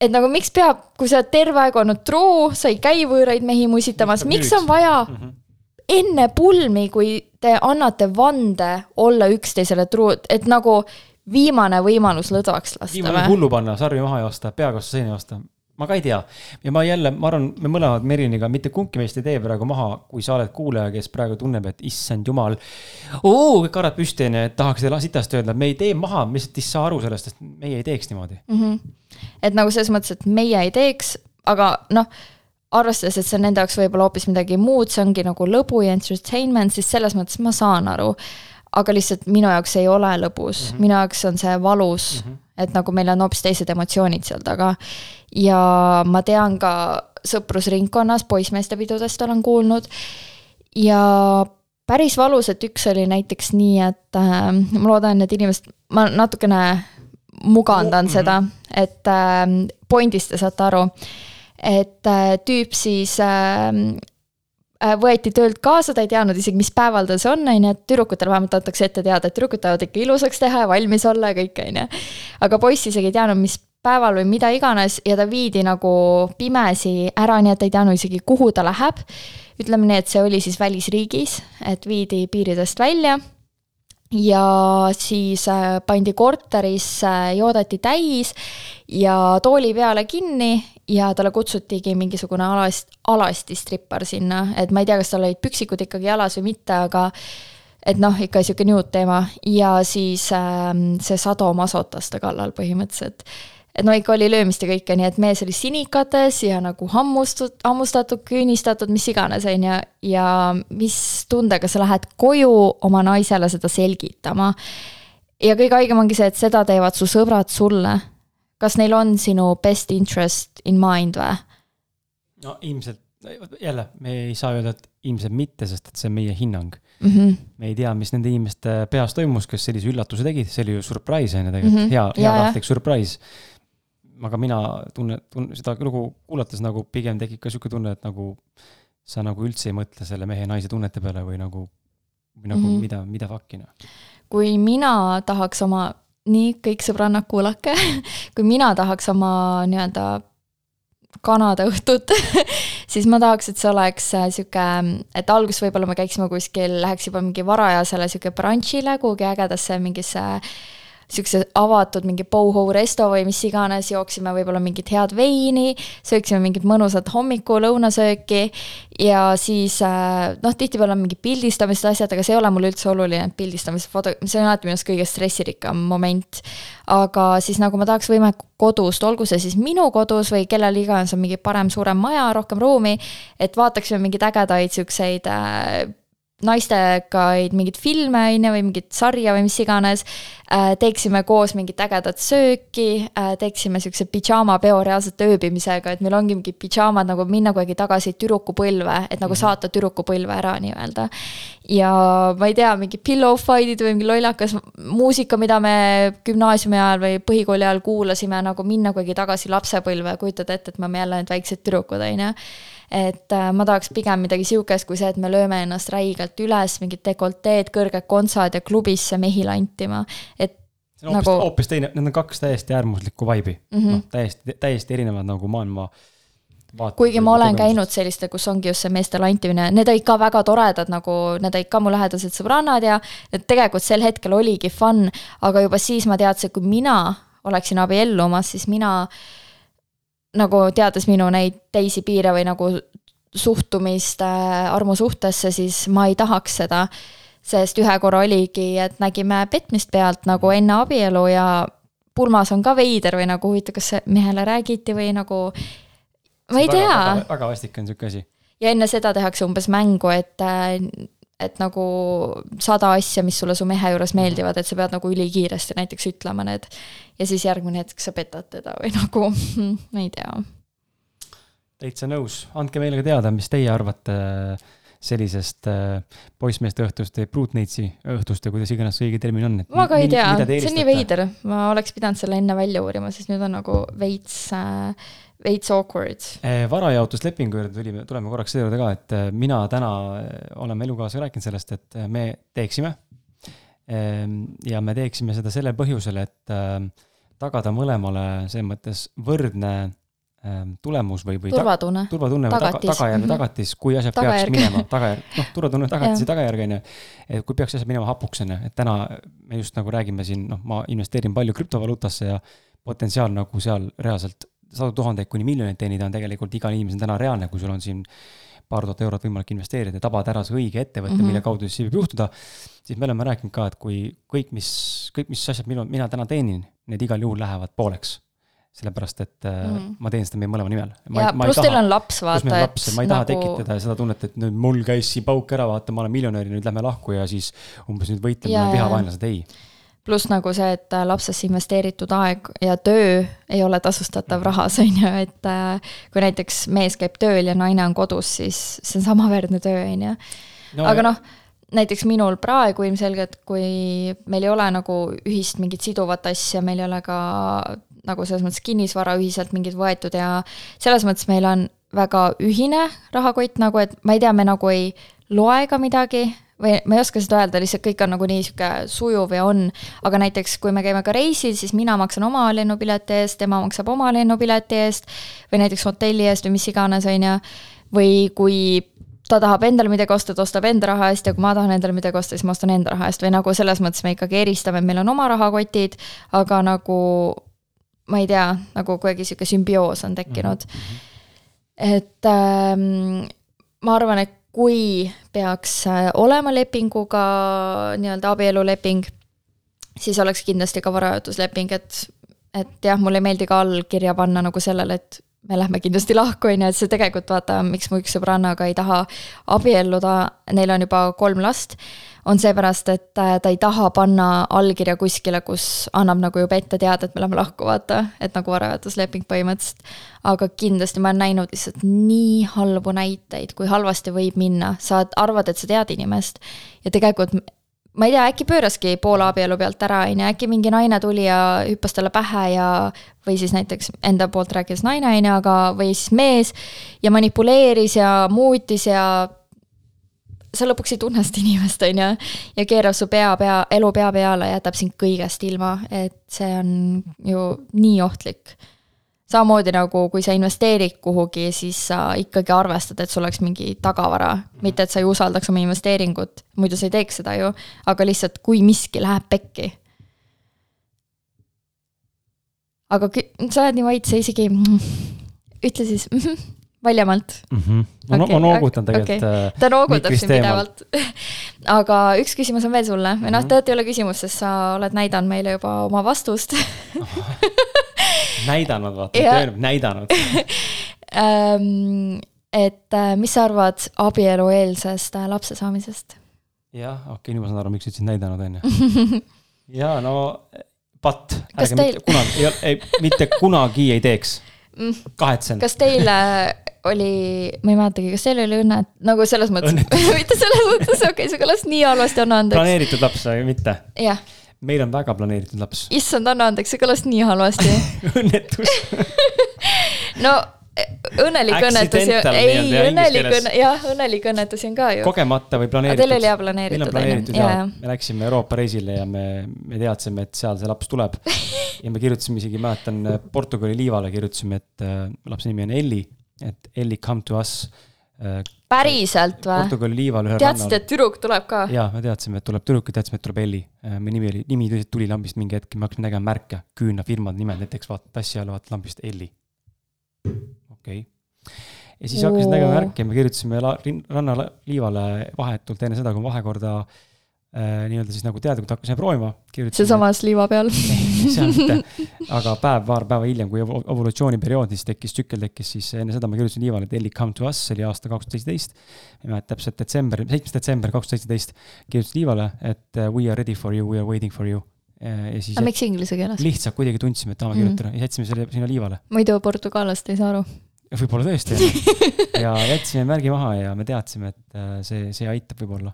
[SPEAKER 1] et nagu miks peab, kui sa oled terve aeg olnud truu, sa ei käi võõraid mehi musitamas, miks on vaja mm -hmm enne pulmi, kui te annate vande olla üksteisele truud, et nagu viimane võimalus lõdvaks lasta.
[SPEAKER 2] viimane hullu panna, sarvi maha joosta, peaga vastu seina joosta. ma ka ei tea ja ma jälle, ma arvan, me mõlemad Meriniga mitte kumbki meist ei tee praegu maha, kui sa oled kuulaja, kes praegu tunneb, et issand jumal. kõik karad püsti onju, et tahaks teile sitast öelda, me ei tee maha, me lihtsalt ei saa aru sellest, et meie ei teeks niimoodi
[SPEAKER 1] mm. -hmm. et nagu selles mõttes, et meie ei teeks, aga noh arvestades, et see on nende jaoks võib-olla hoopis midagi muud, see ongi nagu lõbu ja entertainment, siis selles mõttes ma saan aru. aga lihtsalt minu jaoks ei ole lõbus mm, -hmm. minu jaoks on see valus mm, -hmm. et nagu meil on hoopis teised emotsioonid seal taga. ja ma tean ka sõprusringkonnas poissmeeste pidudest olen kuulnud ja päris valus, et üks oli näiteks nii, et äh, ma loodan, et inimesed, ma natukene mugandan mm -hmm. seda, et äh, pointist te saate aru et äh, tüüp siis ähm, äh, võeti töölt kaasa, ta ei teadnud isegi, mis päeval tal see on, on ju, et tüdrukutele vähemalt antakse ette teada, et tüdrukud tahavad ikka ilusaks teha ja valmis olla ja kõik, on ju. aga poiss isegi ei teadnud, mis päeval või mida iganes ja ta viidi nagu pimesi ära, nii et ta ei teadnud isegi, kuhu ta läheb. ütleme nii, et see oli siis välisriigis, et viidi piiridest välja ja siis äh, pandi korterisse, joodeti täis ja tooli peale kinni ja talle kutsutigi mingisugune alast, alastistrippar sinna, et ma ei tea, kas tal olid püksikud ikkagi jalas või mitte, aga et noh, ikka niisugune nude teema ja siis äh, see Sado masotas ta kallal põhimõtteliselt. Et no ikka oli löömist ja kõike, nii et mees oli sinikates ja nagu hammustud, hammustatud, küünistatud, mis iganes, on ju, ja mis tundega sa lähed koju oma naisele seda selgitama. ja kõige haigem ongi see, et seda teevad su sõbrad sulle kas neil on sinu best interest in mind või?
[SPEAKER 2] no ilmselt, jälle, me ei saa öelda, et ilmselt mitte, sest et see on meie hinnang mm. -hmm. me ei tea, mis nende inimeste peas toimus, kes sellise üllatuse tegid, see oli ju surprise on ju tegelikult mm, -hmm. hea, heatahtlik surprise. Aga mina tunnen, tunnen seda lugu kuulates nagu pigem tekib ka sihuke tunne, et nagu sa nagu üldse ei mõtle selle mehe-naise tunnete peale või nagu, või nagu mm -hmm. mida, mida fuck'i noh.
[SPEAKER 1] kui mina tahaks oma nii, kõik sõbrannad, kuulake kui mina tahaks oma nii-öelda Kanada õhtut siis ma tahaks, et see oleks äh, sihuke, et alguses võib-olla me käiksime kuskil, läheks juba mingi varajasele sihuke brunch'ile kuhugi ägedasse mingisse äh, niisuguse avatud mingi Boho resto või mis iganes, jooksime võib-olla mingit head veini, sööksime mingit mõnusat hommiku, lõunasööki ja siis äh, noh, tihtipeale on mingid pildistamised, asjad, aga see ei ole mulle üldse oluline, pildistamise foto, see on alati minu arust kõige stressirikkam moment. aga siis nagu ma tahaks võimalikult kodust, olgu see siis minu kodus või kellel iganes on mingi parem, suurem maja, rohkem ruumi, et vaataksime mingeid ägedaid siukseid naistega mingeid filme, on ju, või mingit sarja või mis iganes, äh, teeksime koos mingit ägedat sööki, äh, teeksime niisuguse pidžaamapeo reaalselt ööbimisega, et meil ongi mingid pidžaamad nagu minna kuidagi tagasi tüdrukupõlve, et nagu mhm. saata tüdrukupõlve ära nii-öelda. ja ma ei tea, mingi pillow fight'id või mingi lollakas muusika, mida me gümnaasiumi ajal või põhikooli ajal kuulasime, nagu minna kuidagi tagasi lapsepõlve, kujutad ette, et me oleme jälle need väiksed tüdrukud, on ju et äh, ma tahaks pigem midagi sihukest, kui see, et me lööme ennast räigelt üles, mingid dekolteed, kõrged kontsad ja klubisse mehi lantima, et
[SPEAKER 2] see on hoopis nagu..., hoopis teine, need on kaks täiesti äärmuslikku vibe'i mm -hmm., noh, täiesti, täiesti erinevad nagu maailma
[SPEAKER 1] Vaat, kuigi ma olen käinud selliste, kus ongi just see meeste lantimine, need olid ka väga toredad, nagu need olid ka mu lähedased sõbrannad ja tegelikult sel hetkel oligi fun, aga juba siis ma teadsin, kui mina oleksin abiellumas, siis mina nagu teades minu neid teisi piire või nagu suhtumist armusuhtesse, siis ma ei tahaks seda. sest ühe korra oligi, et nägime petmist pealt nagu enne abielu ja pulmas on ka veider või nagu huvitav, kas mehele räägiti või nagu, ma ei tea.
[SPEAKER 2] väga vastik on sihuke asi.
[SPEAKER 1] ja enne seda tehakse umbes mängu, et et nagu sada asja, mis sulle su mehe juures meeldivad, et sa pead nagu ülikiiresti näiteks ütlema need. ja siis järgmine hetk sa petad teda või nagu, ma ei tea.
[SPEAKER 2] Täitsa nõus, andke meile ka teada, mis teie arvate sellisest äh, poissmeeste õhtust või Brutneitsi õhtust või kuidas iganes õige termin on.
[SPEAKER 1] ma ka ei tea, see on nii veider, ma oleks pidanud selle enne välja uurima, sest nüüd on nagu veits äh, veits awkward.
[SPEAKER 2] Äh, varajaotuslepingu juurde tulime, tuleme korraks selle juurde ka, et äh, mina täna oleme elukaaslasega rääkinud sellest, et me teeksime. Ähm, ja me teeksime seda sellel põhjusel, et tagada mõlemale selles mõttes võrdne tulemus või, või
[SPEAKER 1] turvatunne,
[SPEAKER 2] turvatunne või taga, tagajärg või tagatis, kui asjad tagajärg. peaks minema, tagajärg, noh, turvatunne, tagatis ja tagajärg, on ju. et kui peaks asjad minema hapuks, on ju, et täna me just nagu räägime siin, noh, ma investeerin palju krüptovaluutasse ja potentsiaal nagu seal reaalselt sadu tuhandeid kuni miljoneid teenida on tegelikult igal inimesel täna reaalne, kui sul on siin paar tuhat eurot võimalik investeerida ja tabada ära see õige ettevõte mm, -hmm. mille kaudu siis võib juhtuda, siis me oleme rääkinud ka, et kui kõik, mis, kõik, mis asjad minu, mina täna teenin, need igal juhul lähevad pooleks sellepärast et mm. ma teen seda meie mõlema nimel.
[SPEAKER 1] ja pluss teil on laps, vaata,
[SPEAKER 2] et. ma ei taha nagu... tekitada seda tunnet, et nüüd mul käis siin pauk ära, vaata, ma olen miljonär ja nüüd lähme lahku ja siis umbes nüüd võitleme vihavaenlased, ei.
[SPEAKER 1] pluss nagu see, et äh, lapsesse investeeritud aeg ja töö ei ole tasustatav mhm. rahas, on ju, et äh, kui näiteks mees käib tööl ja naine on kodus, siis see on samaväärne töö, on ju. aga noh näiteks minul praegu ilmselgelt, kui meil ei ole nagu ühist mingit siduvat asja, meil ei ole ka nagu selles mõttes kinnisvara ühiselt mingid võetud ja selles mõttes meil on väga ühine rahakott nagu, et ma ei tea, me nagu ei loe ka midagi või ma ei oska seda öelda, lihtsalt kõik on nagu nii sihuke sujuv ja on. aga näiteks, kui me käime ka reisil, siis mina maksan oma lennupileti eest, tema maksab oma lennupileti eest või näiteks hotelli eest või mis iganes, on ju. või kui ta tahab endale midagi osta, ta ostab enda raha eest ja kui ma tahan endale midagi osta, siis ma ostan enda raha eest või nagu selles mõttes me ikkagi eristame, et meil on oma rahakotid, aga nagu ma ei tea, nagu kuidagi sihuke sümbioos on tekkinud mm. -hmm. et ähm, ma arvan, et kui peaks äh, olema lepinguga nii-öelda abieluleping, siis oleks kindlasti ka varajaotusleping, et, et jah, mulle ei meeldi ka allkirja panna nagu sellele, et me lähme kindlasti lahku, on ju, et see tegelikult vaata, miks mu üks sõbrannaga ei taha abielluda, neil on juba kolm last, on seepärast, et äh, ta ei taha panna allkirja kuskile, kus annab nagu juba ette teada, et me läheme lahku, vaata, et nagu varajaotusleping põhimõtteliselt. aga kindlasti ma olen näinud lihtsalt nii halbu näiteid, kui halvasti võib minna, sa arvad, et sa tead inimest ja tegelikult ma ei tea, äkki pööraski poole abielu pealt ära, on ju, äkki mingi naine tuli ja hüppas talle pähe ja või siis näiteks enda poolt rääkides naine, on ju, aga, või siis mees ja manipuleeris ja muutis ja sa lõpuks ei tunne seda inimest, on ju, ja keerab su pea, pea, elu pea peale ja jätab sind kõigest ilma, et see on ju nii ohtlik samamoodi nagu kui sa investeerid kuhugi, siis sa ikkagi arvestad, et sul oleks mingi tagavara, mitte et sa ei usaldaks oma investeeringut, muidu sa ei teeks seda ju, aga lihtsalt, kui miski läheb pekki. aga sa oled nii vait, sa isegi, ütle siis valjemalt
[SPEAKER 2] mm. -hmm. ma okay, noogutan tegelikult okay..
[SPEAKER 1] ta noogutab sind pidevalt aga üks küsimus on veel sulle või noh, mhm. tegelikult ei ole küsimus, sest sa oled näidanud meile juba oma vastust
[SPEAKER 2] näidanud, vaata, öelnud, näidanud
[SPEAKER 1] et äh, mis sa arvad abielueelsest äh, lapse saamisest?
[SPEAKER 2] jah, okei okay,, nüüd ma saan aru, miks sa ütlesid näidanud, on ju. jaa, no patt, ärge teil... mitte kunagi, ei, mitte kunagi ei teeks. Mm. kahetsen.
[SPEAKER 1] kas teil oli, ma ei mäletagi, kas teil oli õnne, nagu selles mõttes, mitte selles mõttes, okei okay,, see kõlas nii halvasti, anna andeks.
[SPEAKER 2] planeeritud laps või mitte?
[SPEAKER 1] jah
[SPEAKER 2] meil on väga planeeritud laps.
[SPEAKER 1] issand, anna andeks, see kõlas nii halvasti
[SPEAKER 2] õnnetus
[SPEAKER 1] no õnnelik õnnetus ju, ei, õnnelik õnne, jah, õnnelik õnnetus on ka ju.
[SPEAKER 2] kogemata või planeeritud.
[SPEAKER 1] Teil oli hea planeeritud.
[SPEAKER 2] meil on planeeritud ja, ja me läksime Euroopa reisile ja me, me teadsime, et seal see laps tuleb. ja me kirjutasime isegi, mäletan, Portugali liivale kirjutasime, et äh, lapse nimi on Elli, et Elli come to us
[SPEAKER 1] päriselt või?
[SPEAKER 2] Portugali liival ühel
[SPEAKER 1] teadsid, et tüdruk tuleb ka?
[SPEAKER 2] jaa, me teadsime, et tuleb tüdruk ja teadsime, et tuleb Elli. Äh, meie nimi oli, nimi tõsiselt tuli lambist mingi hetk, me hakkasime nägema märke, küünlafirmade nimed, näiteks vaata tassi all vaata lambist Elli. okei okay.. ja siis hakkasid nägema märke ja me kirjutasime rannaliivale vahetult enne seda, kui vahekorda äh, Äh, nii-öelda siis nagu teadlikult hakkasime proovima.
[SPEAKER 1] sealsamas liiva peal
[SPEAKER 2] seal mitte, aga päev, paar päeva hiljem, kui evolutsiooniperiood, siis tekkis, tsükkel tekkis, siis enne seda ma kirjutasin liivale, et Ellie come to us, see oli aasta kaks tuhat seitseteist. ma ei mäleta täpselt, detsember, seitsmes detsember kaks tuhat seitseteist kirjutasin liivale, et uh, we are ready for you, we are waiting for you.
[SPEAKER 1] Äh, ja siis. aga miks inglise keeles?
[SPEAKER 2] lihtsalt kuidagi tundsime, et tahame mm -hmm. kirjutada ja jätsime selle sinna liivale.
[SPEAKER 1] muidu portugaalast ei saa aru
[SPEAKER 2] võib-olla tõesti ja jätsime märgi maha ja me teadsime, et äh, see, see aitab võib-olla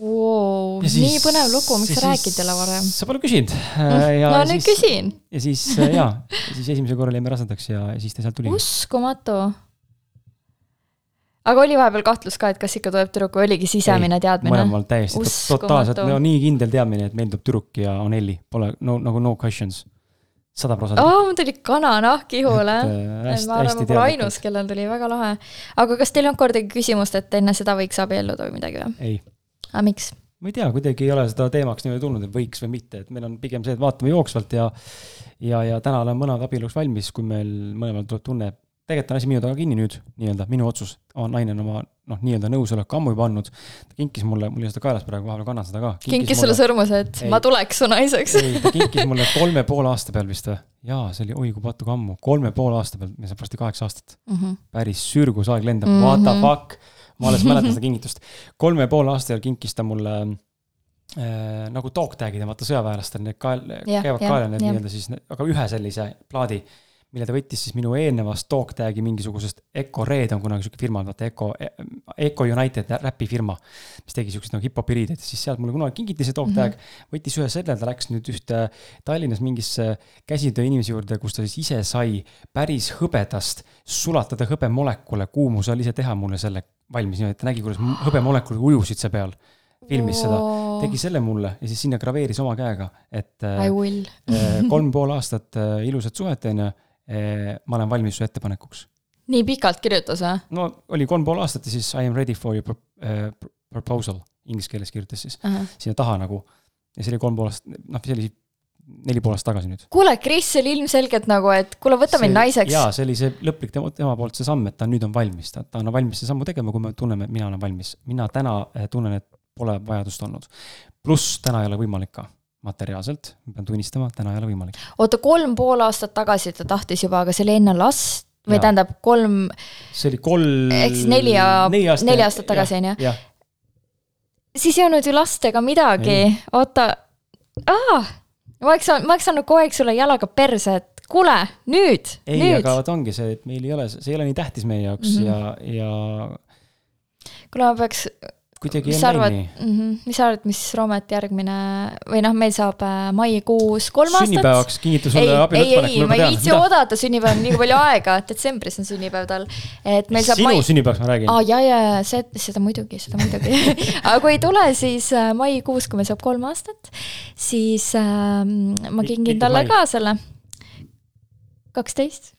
[SPEAKER 1] wow,. nii põnev lugu, miks sa räägid jälle varem?
[SPEAKER 2] sa pole küsinud.
[SPEAKER 1] Äh, no nüüd küsin.
[SPEAKER 2] ja siis äh, ja, siis esimesel korral jäime rasedaks ja siis ta sealt tuli.
[SPEAKER 1] uskumatu. aga oli vahepeal kahtlus ka, et kas ikka tuleb tüdruk või oligi sisemine Ei, teadmine?
[SPEAKER 2] mõlemal täiesti totaalselt, no nii kindel teadmine, et meil tuleb tüdruk ja on Elli, pole no nagu no questions sada protsenti.
[SPEAKER 1] aa, mul tuli kananahk ihule. Äh, ma arvan, ma pole ainus, kellel tuli väga lahe. aga kas teil ei olnud kordagi küsimust, et enne seda võiks abielluda või midagi või?
[SPEAKER 2] ei.
[SPEAKER 1] Aga miks?
[SPEAKER 2] ma ei tea, kuidagi ei ole seda teemaks niimoodi tulnud, et võiks või mitte, et meil on pigem see, et vaatame jooksvalt ja ja, ja täna olen mõned abieluks valmis, kui meil mõlemal tuleb tunne, tegelikult on asi minu taga kinni nüüd, nii-öelda minu otsus, naine on oma noh, nii-öelda nõusoleku ammu juba andnud. ta kinkis mulle, mul ei ole seda kaelas praegu, vahepeal kannan seda ka.
[SPEAKER 1] kinkis sulle sõrmuse, et ei, ma tuleks su naiseks
[SPEAKER 2] ei, ta kinkis mulle kolme poole aasta peal vist või? jaa, see oli oi kui patuga ammu, kolme poole aasta peal, me saame varsti kaheksa aastat mm. -hmm. päris sürgus aeg lendab mm, -hmm. what the fuck. Ma alles mäletan seda kingitust. kolme poole aasta peal kinkis ta mulle äh, nagu dog tag'id ja vaata sõjaväelastel need kael, käivad kaela need nii-öelda siis, aga ühe sellise plaadi mille ta võttis siis minu eelnevast talktag'i mingisugusest Eco Red on kunagi sihuke firma, vaata Eco, Eco United räpifirma, mis tegi siukseid nagu hip-hopi riideid, siis sealt mulle kunagi kingiti see talktag mm, -hmm. võttis ühe selle, ta läks nüüd ühte Tallinnas mingisse käsitöö inimese juurde, kus ta siis ise sai päris hõbedast sulatada hõbemolekule, kuumus oli ise teha mulle selle valmis niimoodi, et ta nägi, kuidas hõbemolekulid ujusid seal peal filmis seda, tegi selle mulle ja siis sinna graveeris oma käega, et äh, kolm pool aastat äh, ilusat suhet, onju ma olen valmis su ettepanekuks.
[SPEAKER 1] nii pikalt kirjutas või?
[SPEAKER 2] no oli kolm pool aastat ja siis I am ready for your pro, proposal, inglise keeles kirjutas siis uh -huh. sinna taha nagu. ja see oli kolm pool aastat, noh, see oli neli pool aastat tagasi nüüd.
[SPEAKER 1] kuule, Kris, see oli ilmselgelt nagu, et kuule, võta mind naiseks.
[SPEAKER 2] jaa, see oli see lõplik tema, tema poolt see samm, et ta nüüd on valmis, ta, ta on valmis seda sammu tegema, kui me tunneme, et mina olen valmis. mina täna eh, tunnen, et pole vajadust olnud. pluss täna ei ole võimalik ka materiaalselt, ma pean tunnistama, täna ei ole võimalik.
[SPEAKER 1] oota, kolm pool aastat tagasi ta tahtis juba, aga see oli enne last või ja. tähendab kolm.
[SPEAKER 2] see oli kolm.
[SPEAKER 1] ehk siis neli ja, neli aastat, tagasi, on ju? siis ei olnud ju last ega midagi, oota, aa, ma oleks, ma oleks andnud kogu aeg sulle jalaga perse, et kuule, nüüd,
[SPEAKER 2] ei, aga vot ongi see, et meil ei ole, see ei ole nii tähtis meie jaoks mm -hmm. ja, ja.
[SPEAKER 1] kuule, ma peaks
[SPEAKER 2] kuidagi mis arvad,
[SPEAKER 1] mm -hmm, mis sa arvad, mis Roomet järgmine või noh, meil saab äh, maikuus kolm aastat.
[SPEAKER 2] sünnipäevaks kingitus sulle
[SPEAKER 1] abielutpanek. ei, ei, ma ei viitsi oodata, sünnipäev on liiga palju aega, detsembris on sünnipäev tal. et meil saab
[SPEAKER 2] sinu mai... sünnipäevaks ma räägin.
[SPEAKER 1] aa, ja, ja, ja see, seda muidugi, seda muidugi aga kui ei tule, siis äh, maikuus, kui meil saab kolm aastat, siis äh, ma kingin talle ka selle. kaksteist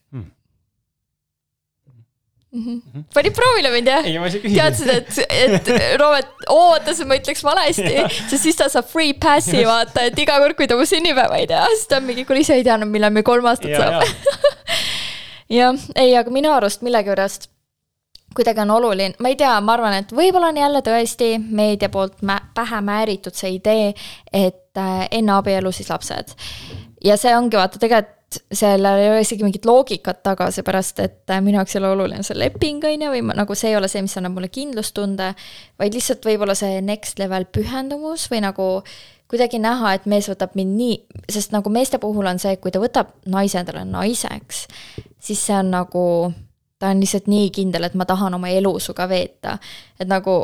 [SPEAKER 1] mm. -hmm. panid proovile mind jah? teadsid, et, et Robert ootas, et ma ütleks valesti, sest siis ta saab free pass'i vaata, et iga kord, kui ta mu sünnipäeva ei tea, siis ta on mingi, kuule ise ei teadnud, millal meil kolm aastat ja, saab. jah, ei, aga minu arust millegipärast kuidagi on oluline, ma ei tea, ma arvan, et võib-olla on jälle tõesti meedia poolt mä pähe määritud see idee, et äh, enne abielu siis lapsed. ja see ongi vaata tegelikult sellel ei ole isegi mingit loogikat taga, seepärast et äh, minu jaoks ei ole oluline see leping, on ju, või ma, nagu see ei ole see, mis annab mulle kindlustunde, vaid lihtsalt võib-olla see next level pühendumus või nagu kuidagi näha, et mees võtab mind nii, sest nagu meeste puhul on see, et kui ta võtab naise endale naiseks, siis see on nagu, ta on lihtsalt nii kindel, et ma tahan oma elu sinuga veeta. et nagu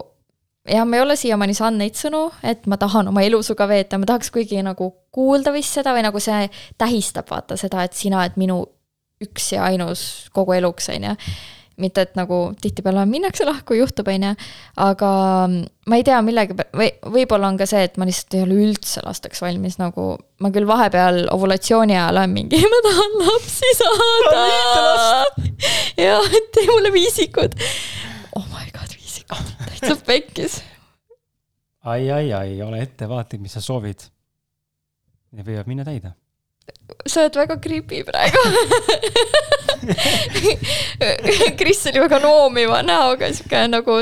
[SPEAKER 1] jah, ma ei ole siiamaani saanud neid sõnu, et ma tahan oma elu sinuga veeta, ma tahaks kuigi nagu kuulda vist seda või nagu see tähistab vaata seda, et sina oled minu üks ja ainus kogu eluks, on ju. mitte, et nagu tihtipeale minnakse lahku, juhtub, on ju, aga ma ei tea, millegi, või võib-olla on ka see, et ma lihtsalt ei ole üldse lasteks valmis, nagu ma küll vahepeal ovulatsiooni ajal olen mingi, ma tahan lapsi saada. ja tee mulle viisikud. oh täitsa pekkis.
[SPEAKER 2] ai, ai, ai, ole ettevaatlik, mis sa soovid. Need võivad minna täide.
[SPEAKER 1] sa oled väga creepy praegu Kris oli väga noomiva näoga, sihuke nagu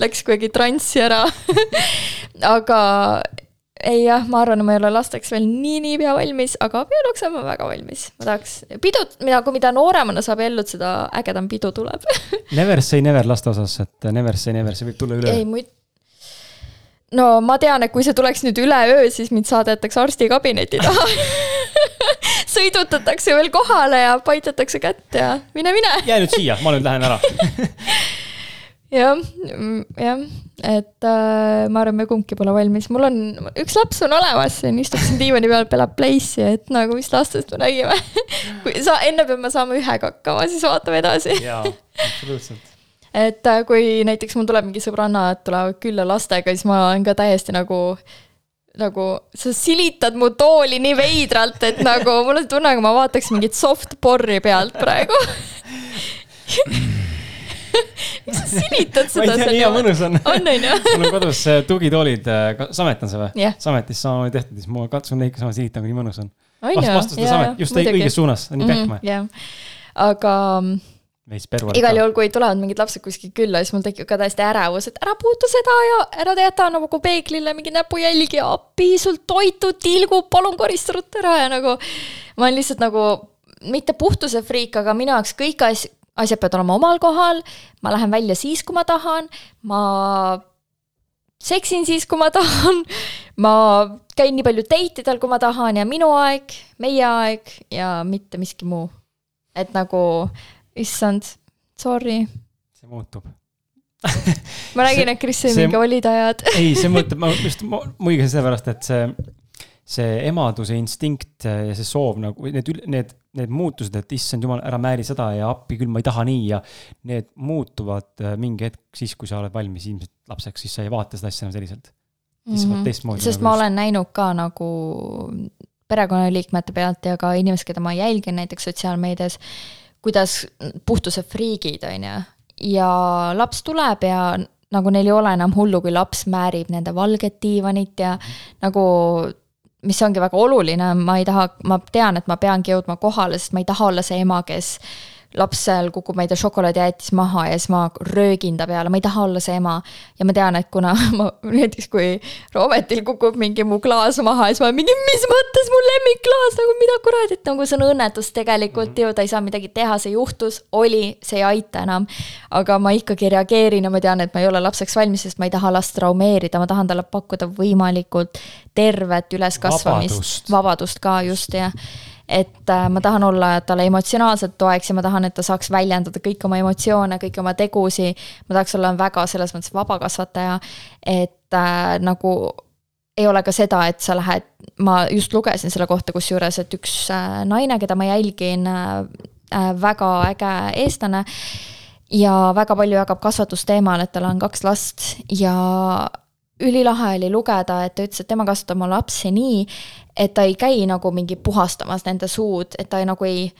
[SPEAKER 1] läks kuidagi transsi ära aga ei jah, ma arvan, ma ei ole lasteks veel nii niipea valmis, aga abieluks olen ma väga valmis. ma tahaks, pidu, nagu mida nooremana sa abiellud, seda ägedam pidu tuleb
[SPEAKER 2] Never say never laste osas, et never say never, see võib tulla üleöö.
[SPEAKER 1] ei, muid-. no ma tean, et kui see tuleks nüüd üleöö, siis mind saadetakse arstikabineti taha sõidutatakse veel kohale ja paitatakse kätt ja mine, mine.
[SPEAKER 2] jää nüüd siia, ma nüüd lähen ära
[SPEAKER 1] jah, jah, et äh, ma arvan, me kumbki pole valmis, mul on, üks laps on olemas, siin istub siin diivani peal, pelab Place'i, et nagu mis lastest me räägime? Kui sa, enne peame saama ühega hakkama, siis vaatame edasi.
[SPEAKER 2] jaa, absoluutselt.
[SPEAKER 1] Et äh, kui näiteks mul tuleb mingi sõbrannad tulevad külla lastega, siis ma olen ka täiesti nagu, nagu sa silitad mu tooli nii veidralt, et nagu mul on tunne, nagu ma vaataks mingit soft porri pealt praegu miks sa silitad seda?
[SPEAKER 2] tea, nii hea mõnus on.
[SPEAKER 1] on, on ju?
[SPEAKER 2] mul on kodus äh, tugitoolid, äh, Samet on see või
[SPEAKER 1] yeah.?
[SPEAKER 2] Sametis samamoodi tehtud, siis ma katsun neid ka sama silitama, kui nii mõnus on.
[SPEAKER 1] on ju?
[SPEAKER 2] vastu seda Samet, just õiges suunas, nii pehme mm.
[SPEAKER 1] -hmm, jah, aga
[SPEAKER 2] pervu.
[SPEAKER 1] igal juhul, kui tulevad mingid lapsed kuskilt külla, siis mul tekib ka täiesti ärevus, et ära puutu seda ja ära jäta nagu peeglile mingi näpujälgi appi, sul toitu tilgub, palun korista ruttu ära ja nagu. ma olen lihtsalt nagu mitte puhtuse friik, aga minu jaoks kõik as-, asjad peavad olema omal kohal, ma lähen välja siis, kui ma tahan, ma seksin siis, kui ma tahan, ma käin nii palju date idel, kui ma tahan ja minu aeg, meie aeg ja mitte miski muu. et nagu, issand, sorry.
[SPEAKER 2] see muutub
[SPEAKER 1] ma nägin, et Kris sai mingi olid ajad
[SPEAKER 2] ei, see muutub, ma just muigasin sellepärast, et see see emaduse instinkt ja see soov nagu need, need, need muutused, et issand jumal, ära määri seda ja appi küll, ma ei taha nii ja. Need muutuvad äh, mingi hetk siis, kui sa oled valmis ilmselt lapseks, siis sa ei vaata seda asja enam selliselt. siis sa vaatad mhm. teistmoodi.
[SPEAKER 1] sest nagu ma just. olen näinud ka nagu perekonnaliikmete pealt ja ka inimesed, keda ma jälgin näiteks sotsiaalmeedias, kuidas puhtuse friigid, on ju, ja laps tuleb ja nagu neil ei ole enam hullu, kui laps määrib nende valget diivanit ja mm. nagu mis ongi väga oluline, ma ei taha, ma tean, et ma peangi jõudma kohale, sest ma ei taha olla see ema, kes lapsel kukub, ma ei tea, šokolaadijäätis maha ja siis ma röögin ta peale, ma ei taha olla see ema. ja ma tean, et kuna ma näiteks, kui Roometil kukub mingi mu klaas maha, siis ma mingi, mis mõttes mu lemmikklaas nagu mida kuradi, et nagu see on õnnetus tegelikult -hmm. ju ta ei saa midagi teha, see juhtus, oli, see ei aita enam. aga ma ikkagi reageerin ja ma tean, et ma ei ole lapseks valmis, sest ma ei taha last traumeerida, ma tahan talle pakkuda võimalikult tervet üleskasvamist, vabadust, vabadust ka just jah et äh, ma tahan olla talle emotsionaalselt toeks ja ma tahan, et ta saaks väljendada kõiki oma emotsioone, kõiki oma tegusi. ma tahaks olla väga selles mõttes vaba kasvataja, et äh, nagu ei ole ka seda, et sa lähed, ma just lugesin selle kohta kusjuures, et üks äh, naine, keda ma jälgin äh,, äh väga äge eestlane ja väga palju jagab kasvatusteemal, et tal on kaks last ja ülilahe oli lugeda, et ta ütles, et tema kasvatab oma lapsi nii, et ta ei käi nagu mingi puhastamas nende suud, et ta ei, nagu ei,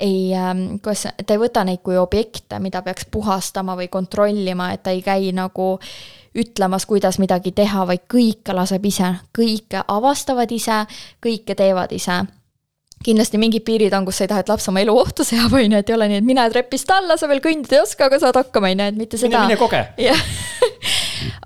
[SPEAKER 1] ei, ähm, kuidas, ta ei võta neid kui objekte, mida peaks puhastama või kontrollima, et ta ei käi nagu ütlemas, kuidas midagi teha, vaid kõike laseb ise, kõike avastavad ise, kõike teevad ise kindlasti mingid piirid on, kus sa ei taha, et laps oma elu ohtu seab, on ju, et ei ole nii, et mine trepist alla, sa veel kõndida ei oska, aga saad hakkama, on ju, et mitte seda.
[SPEAKER 2] mine, mine koge.
[SPEAKER 1] jah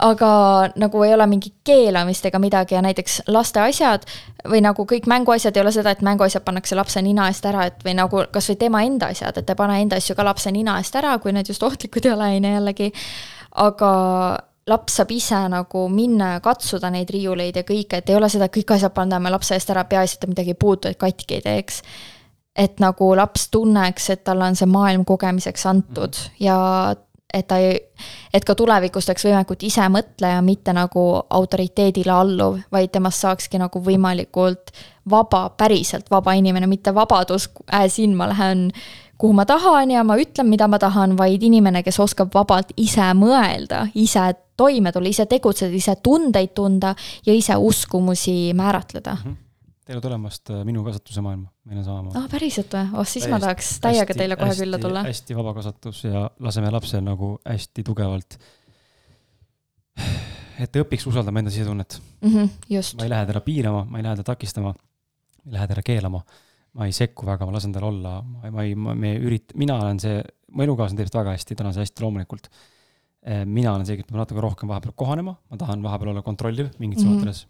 [SPEAKER 1] aga nagu ei ole mingit keelamist ega midagi ja näiteks laste asjad või nagu kõik mänguasjad ei ole seda, et mänguasjad pannakse lapse nina eest ära, et või nagu kasvõi tema enda asjad, et ei pane enda asju ka lapse nina eest ära, kui need just ohtlikud ei ole, on ju jällegi. aga laps saab ise nagu minna ja katsuda neid riiuleid ja kõike, et ei ole seda, kõik asjad paneme lapse eest ära, peaasi, et ta midagi ei puutu, et katki ei teeks. et nagu laps tunneks, et talle on see maailm kogemiseks antud ja et ta ei, et ka tulevikus oleks võimalikult ise mõtleja, mitte nagu autoriteedile alluv, vaid temast saakski nagu võimalikult vaba, päriselt vaba inimene, mitte vabadus, as in ma lähen kuhu ma tahan ja ma ütlen, mida ma tahan, vaid inimene, kes oskab vabalt ise mõelda, ise toime tulla, ise tegutseda, ise tundeid tunda ja ise uskumusi määratleda mm. -hmm
[SPEAKER 2] tere tulemast äh, minu kasvatuse maailma, meil on samamoodi.
[SPEAKER 1] aa, päriselt või? oh, siis täiesti, ma tahaks täiega teile kohe
[SPEAKER 2] hästi,
[SPEAKER 1] külla tulla.
[SPEAKER 2] hästi vaba kasvatus ja laseme lapsel nagu hästi tugevalt, et ta õpiks usaldama enda sisetunnet
[SPEAKER 1] mm. -hmm, just.
[SPEAKER 2] ma ei lähe teda piirama, ma ei lähe teda takistama, ma ei lähe teda keelama. ma ei sekku väga, ma lasen tal olla, ma, ma ei, me ürit-, mina olen see, mu elukaaslane teeb seda väga hästi, täna see hästi loomulikult. Äh, mina olen see, kes peab natuke rohkem vahepeal kohanema, ma tahan vahepeal olla kontrolliv mingites mm -hmm. suhtedes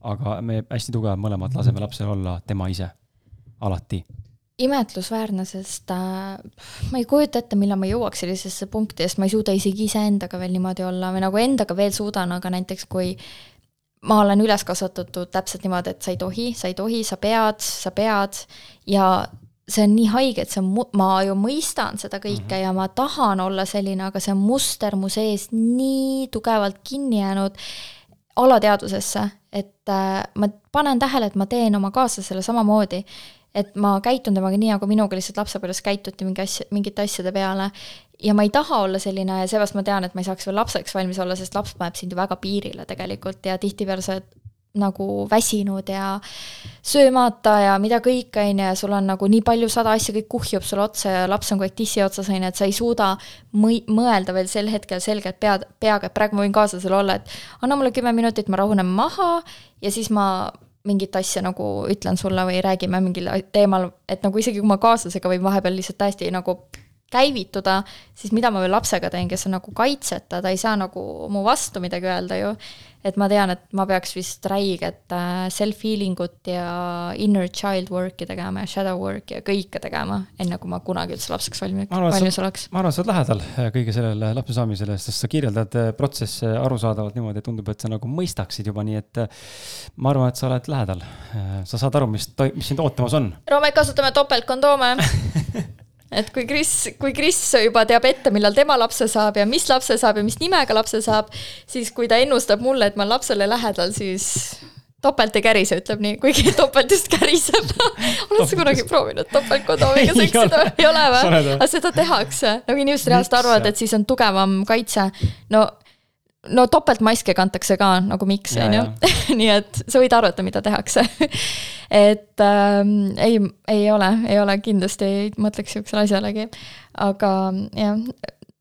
[SPEAKER 2] aga me hästi tugevad mõlemad laseme lapsel olla tema ise, alati.
[SPEAKER 1] imetlusväärne, sest äh, ma ei kujuta ette, millal ma jõuaks sellisesse punkti, sest ma ei suuda isegi iseendaga veel niimoodi olla või nagu endaga veel suudan, aga näiteks kui ma olen üles kasvatatud täpselt niimoodi, et sa ei tohi, sa ei tohi, sa pead, sa pead ja see on nii haige, et see on, ma ju mõistan seda kõike mm -hmm. ja ma tahan olla selline, aga see muster mu sees nii tugevalt kinni jäänud alateadvusesse, et äh, ma panen tähele, et ma teen oma kaaslasele samamoodi. et ma käitun temaga nii, nagu minuga lihtsalt lapsepõlves käituti mingi asja, mingite asjade peale. ja ma ei taha olla selline ja seepärast ma tean, et ma ei saaks veel lapseks valmis olla, sest laps paneb sind ju väga piirile tegelikult ja tihtipeale sa oled nagu väsinud ja söömata ja mida kõik, on ju, ja sul on nagu nii palju sada asja, kõik kuhjub sulle otsa ja laps on kogu aeg tissi otsas, on ju, et sa ei suuda mõi-, mõelda veel sel hetkel selgelt pead, peaga, et praegu ma võin kaaslasel olla, et anna mulle kümme minutit, ma rahunen maha ja siis ma mingit asja nagu ütlen sulle või räägime mingil teemal, et nagu isegi kui ma kaaslasega võin vahepeal lihtsalt täiesti nagu käivituda, siis mida ma veel lapsega teen, kes on nagu kaitseta, ta ei saa nagu mu vastu midagi öelda ju et ma tean, et ma peaks vist räiget äh, self-healing ut ja inner child work'i tegema ja shadow work'i ja kõike tegema, enne kui ma kunagi üldse lapseks valmis, valmis oleks.
[SPEAKER 2] ma arvan, et sa oled lähedal äh, kõige sellele lapse saamisele, sest sa kirjeldad äh, protsesse arusaadavalt niimoodi, et tundub, et sa nagu mõistaksid juba, nii et ma arvan, et sa oled lähedal. sa saad aru, mis, mis sind ootamas on.
[SPEAKER 1] Roomet, kasutame topeltkondoome et kui Kris, kui Kris juba teab ette, millal tema lapse saab ja mis lapse saab ja mis nimega lapse saab, siis kui ta ennustab mulle, et ma lapsele lähedal, siis topelt ei kärise, ütleb nii, kuigi topelt just käriseb oled sa kunagi proovinud topeltkodoomiga seksida või? ei ole või? aga seda tehakse, nagu inimesed reaalselt arvavad, et siis on tugevam kaitse. no no topeltmaske kantakse ka nagu miks, on ju. nii et sa võid arvata, mida tehakse et ähm, ei, ei ole, ei ole, kindlasti ei mõtleks sihukesele asjalegi. aga jah,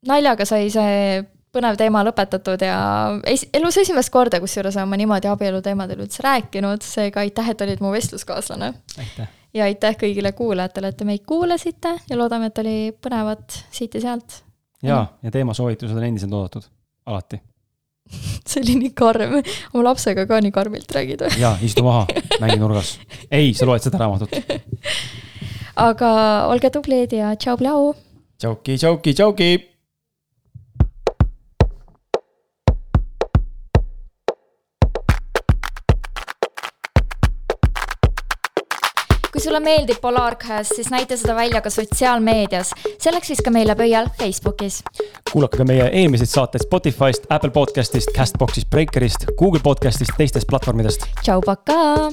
[SPEAKER 1] naljaga sai see põnev teema lõpetatud ja es-, elus esimest korda, kusjuures olen ma niimoodi abielu teemadel üldse rääkinud, seega aitäh, et olid mu vestluskaaslane. ja aitäh kõigile kuulajatele, et te meid kuulasite ja loodame, et oli põnevat siit ja sealt.
[SPEAKER 2] jaa, ja teemasoovitused on endiselt oodatud, alati
[SPEAKER 1] see oli nii karm, oma lapsega ka nii karmilt räägid või?
[SPEAKER 2] jaa, istu maha, mängi nurgas. ei, sa loed seda raamatut.
[SPEAKER 1] aga olge tublid ja tšau-pljau.
[SPEAKER 2] tšauki, tšauki, tšauki.
[SPEAKER 1] Kui sulle meeldib Polarcast, siis näita seda välja ka sotsiaalmeedias. selleks viska meile pöial Facebookis.
[SPEAKER 2] kuulake ka meie eelmiseid saateid Spotify'st, Apple podcast'ist, Castbox'ist, Breakerist, Google podcast'ist, teistest platvormidest.
[SPEAKER 1] tšau, pakaa.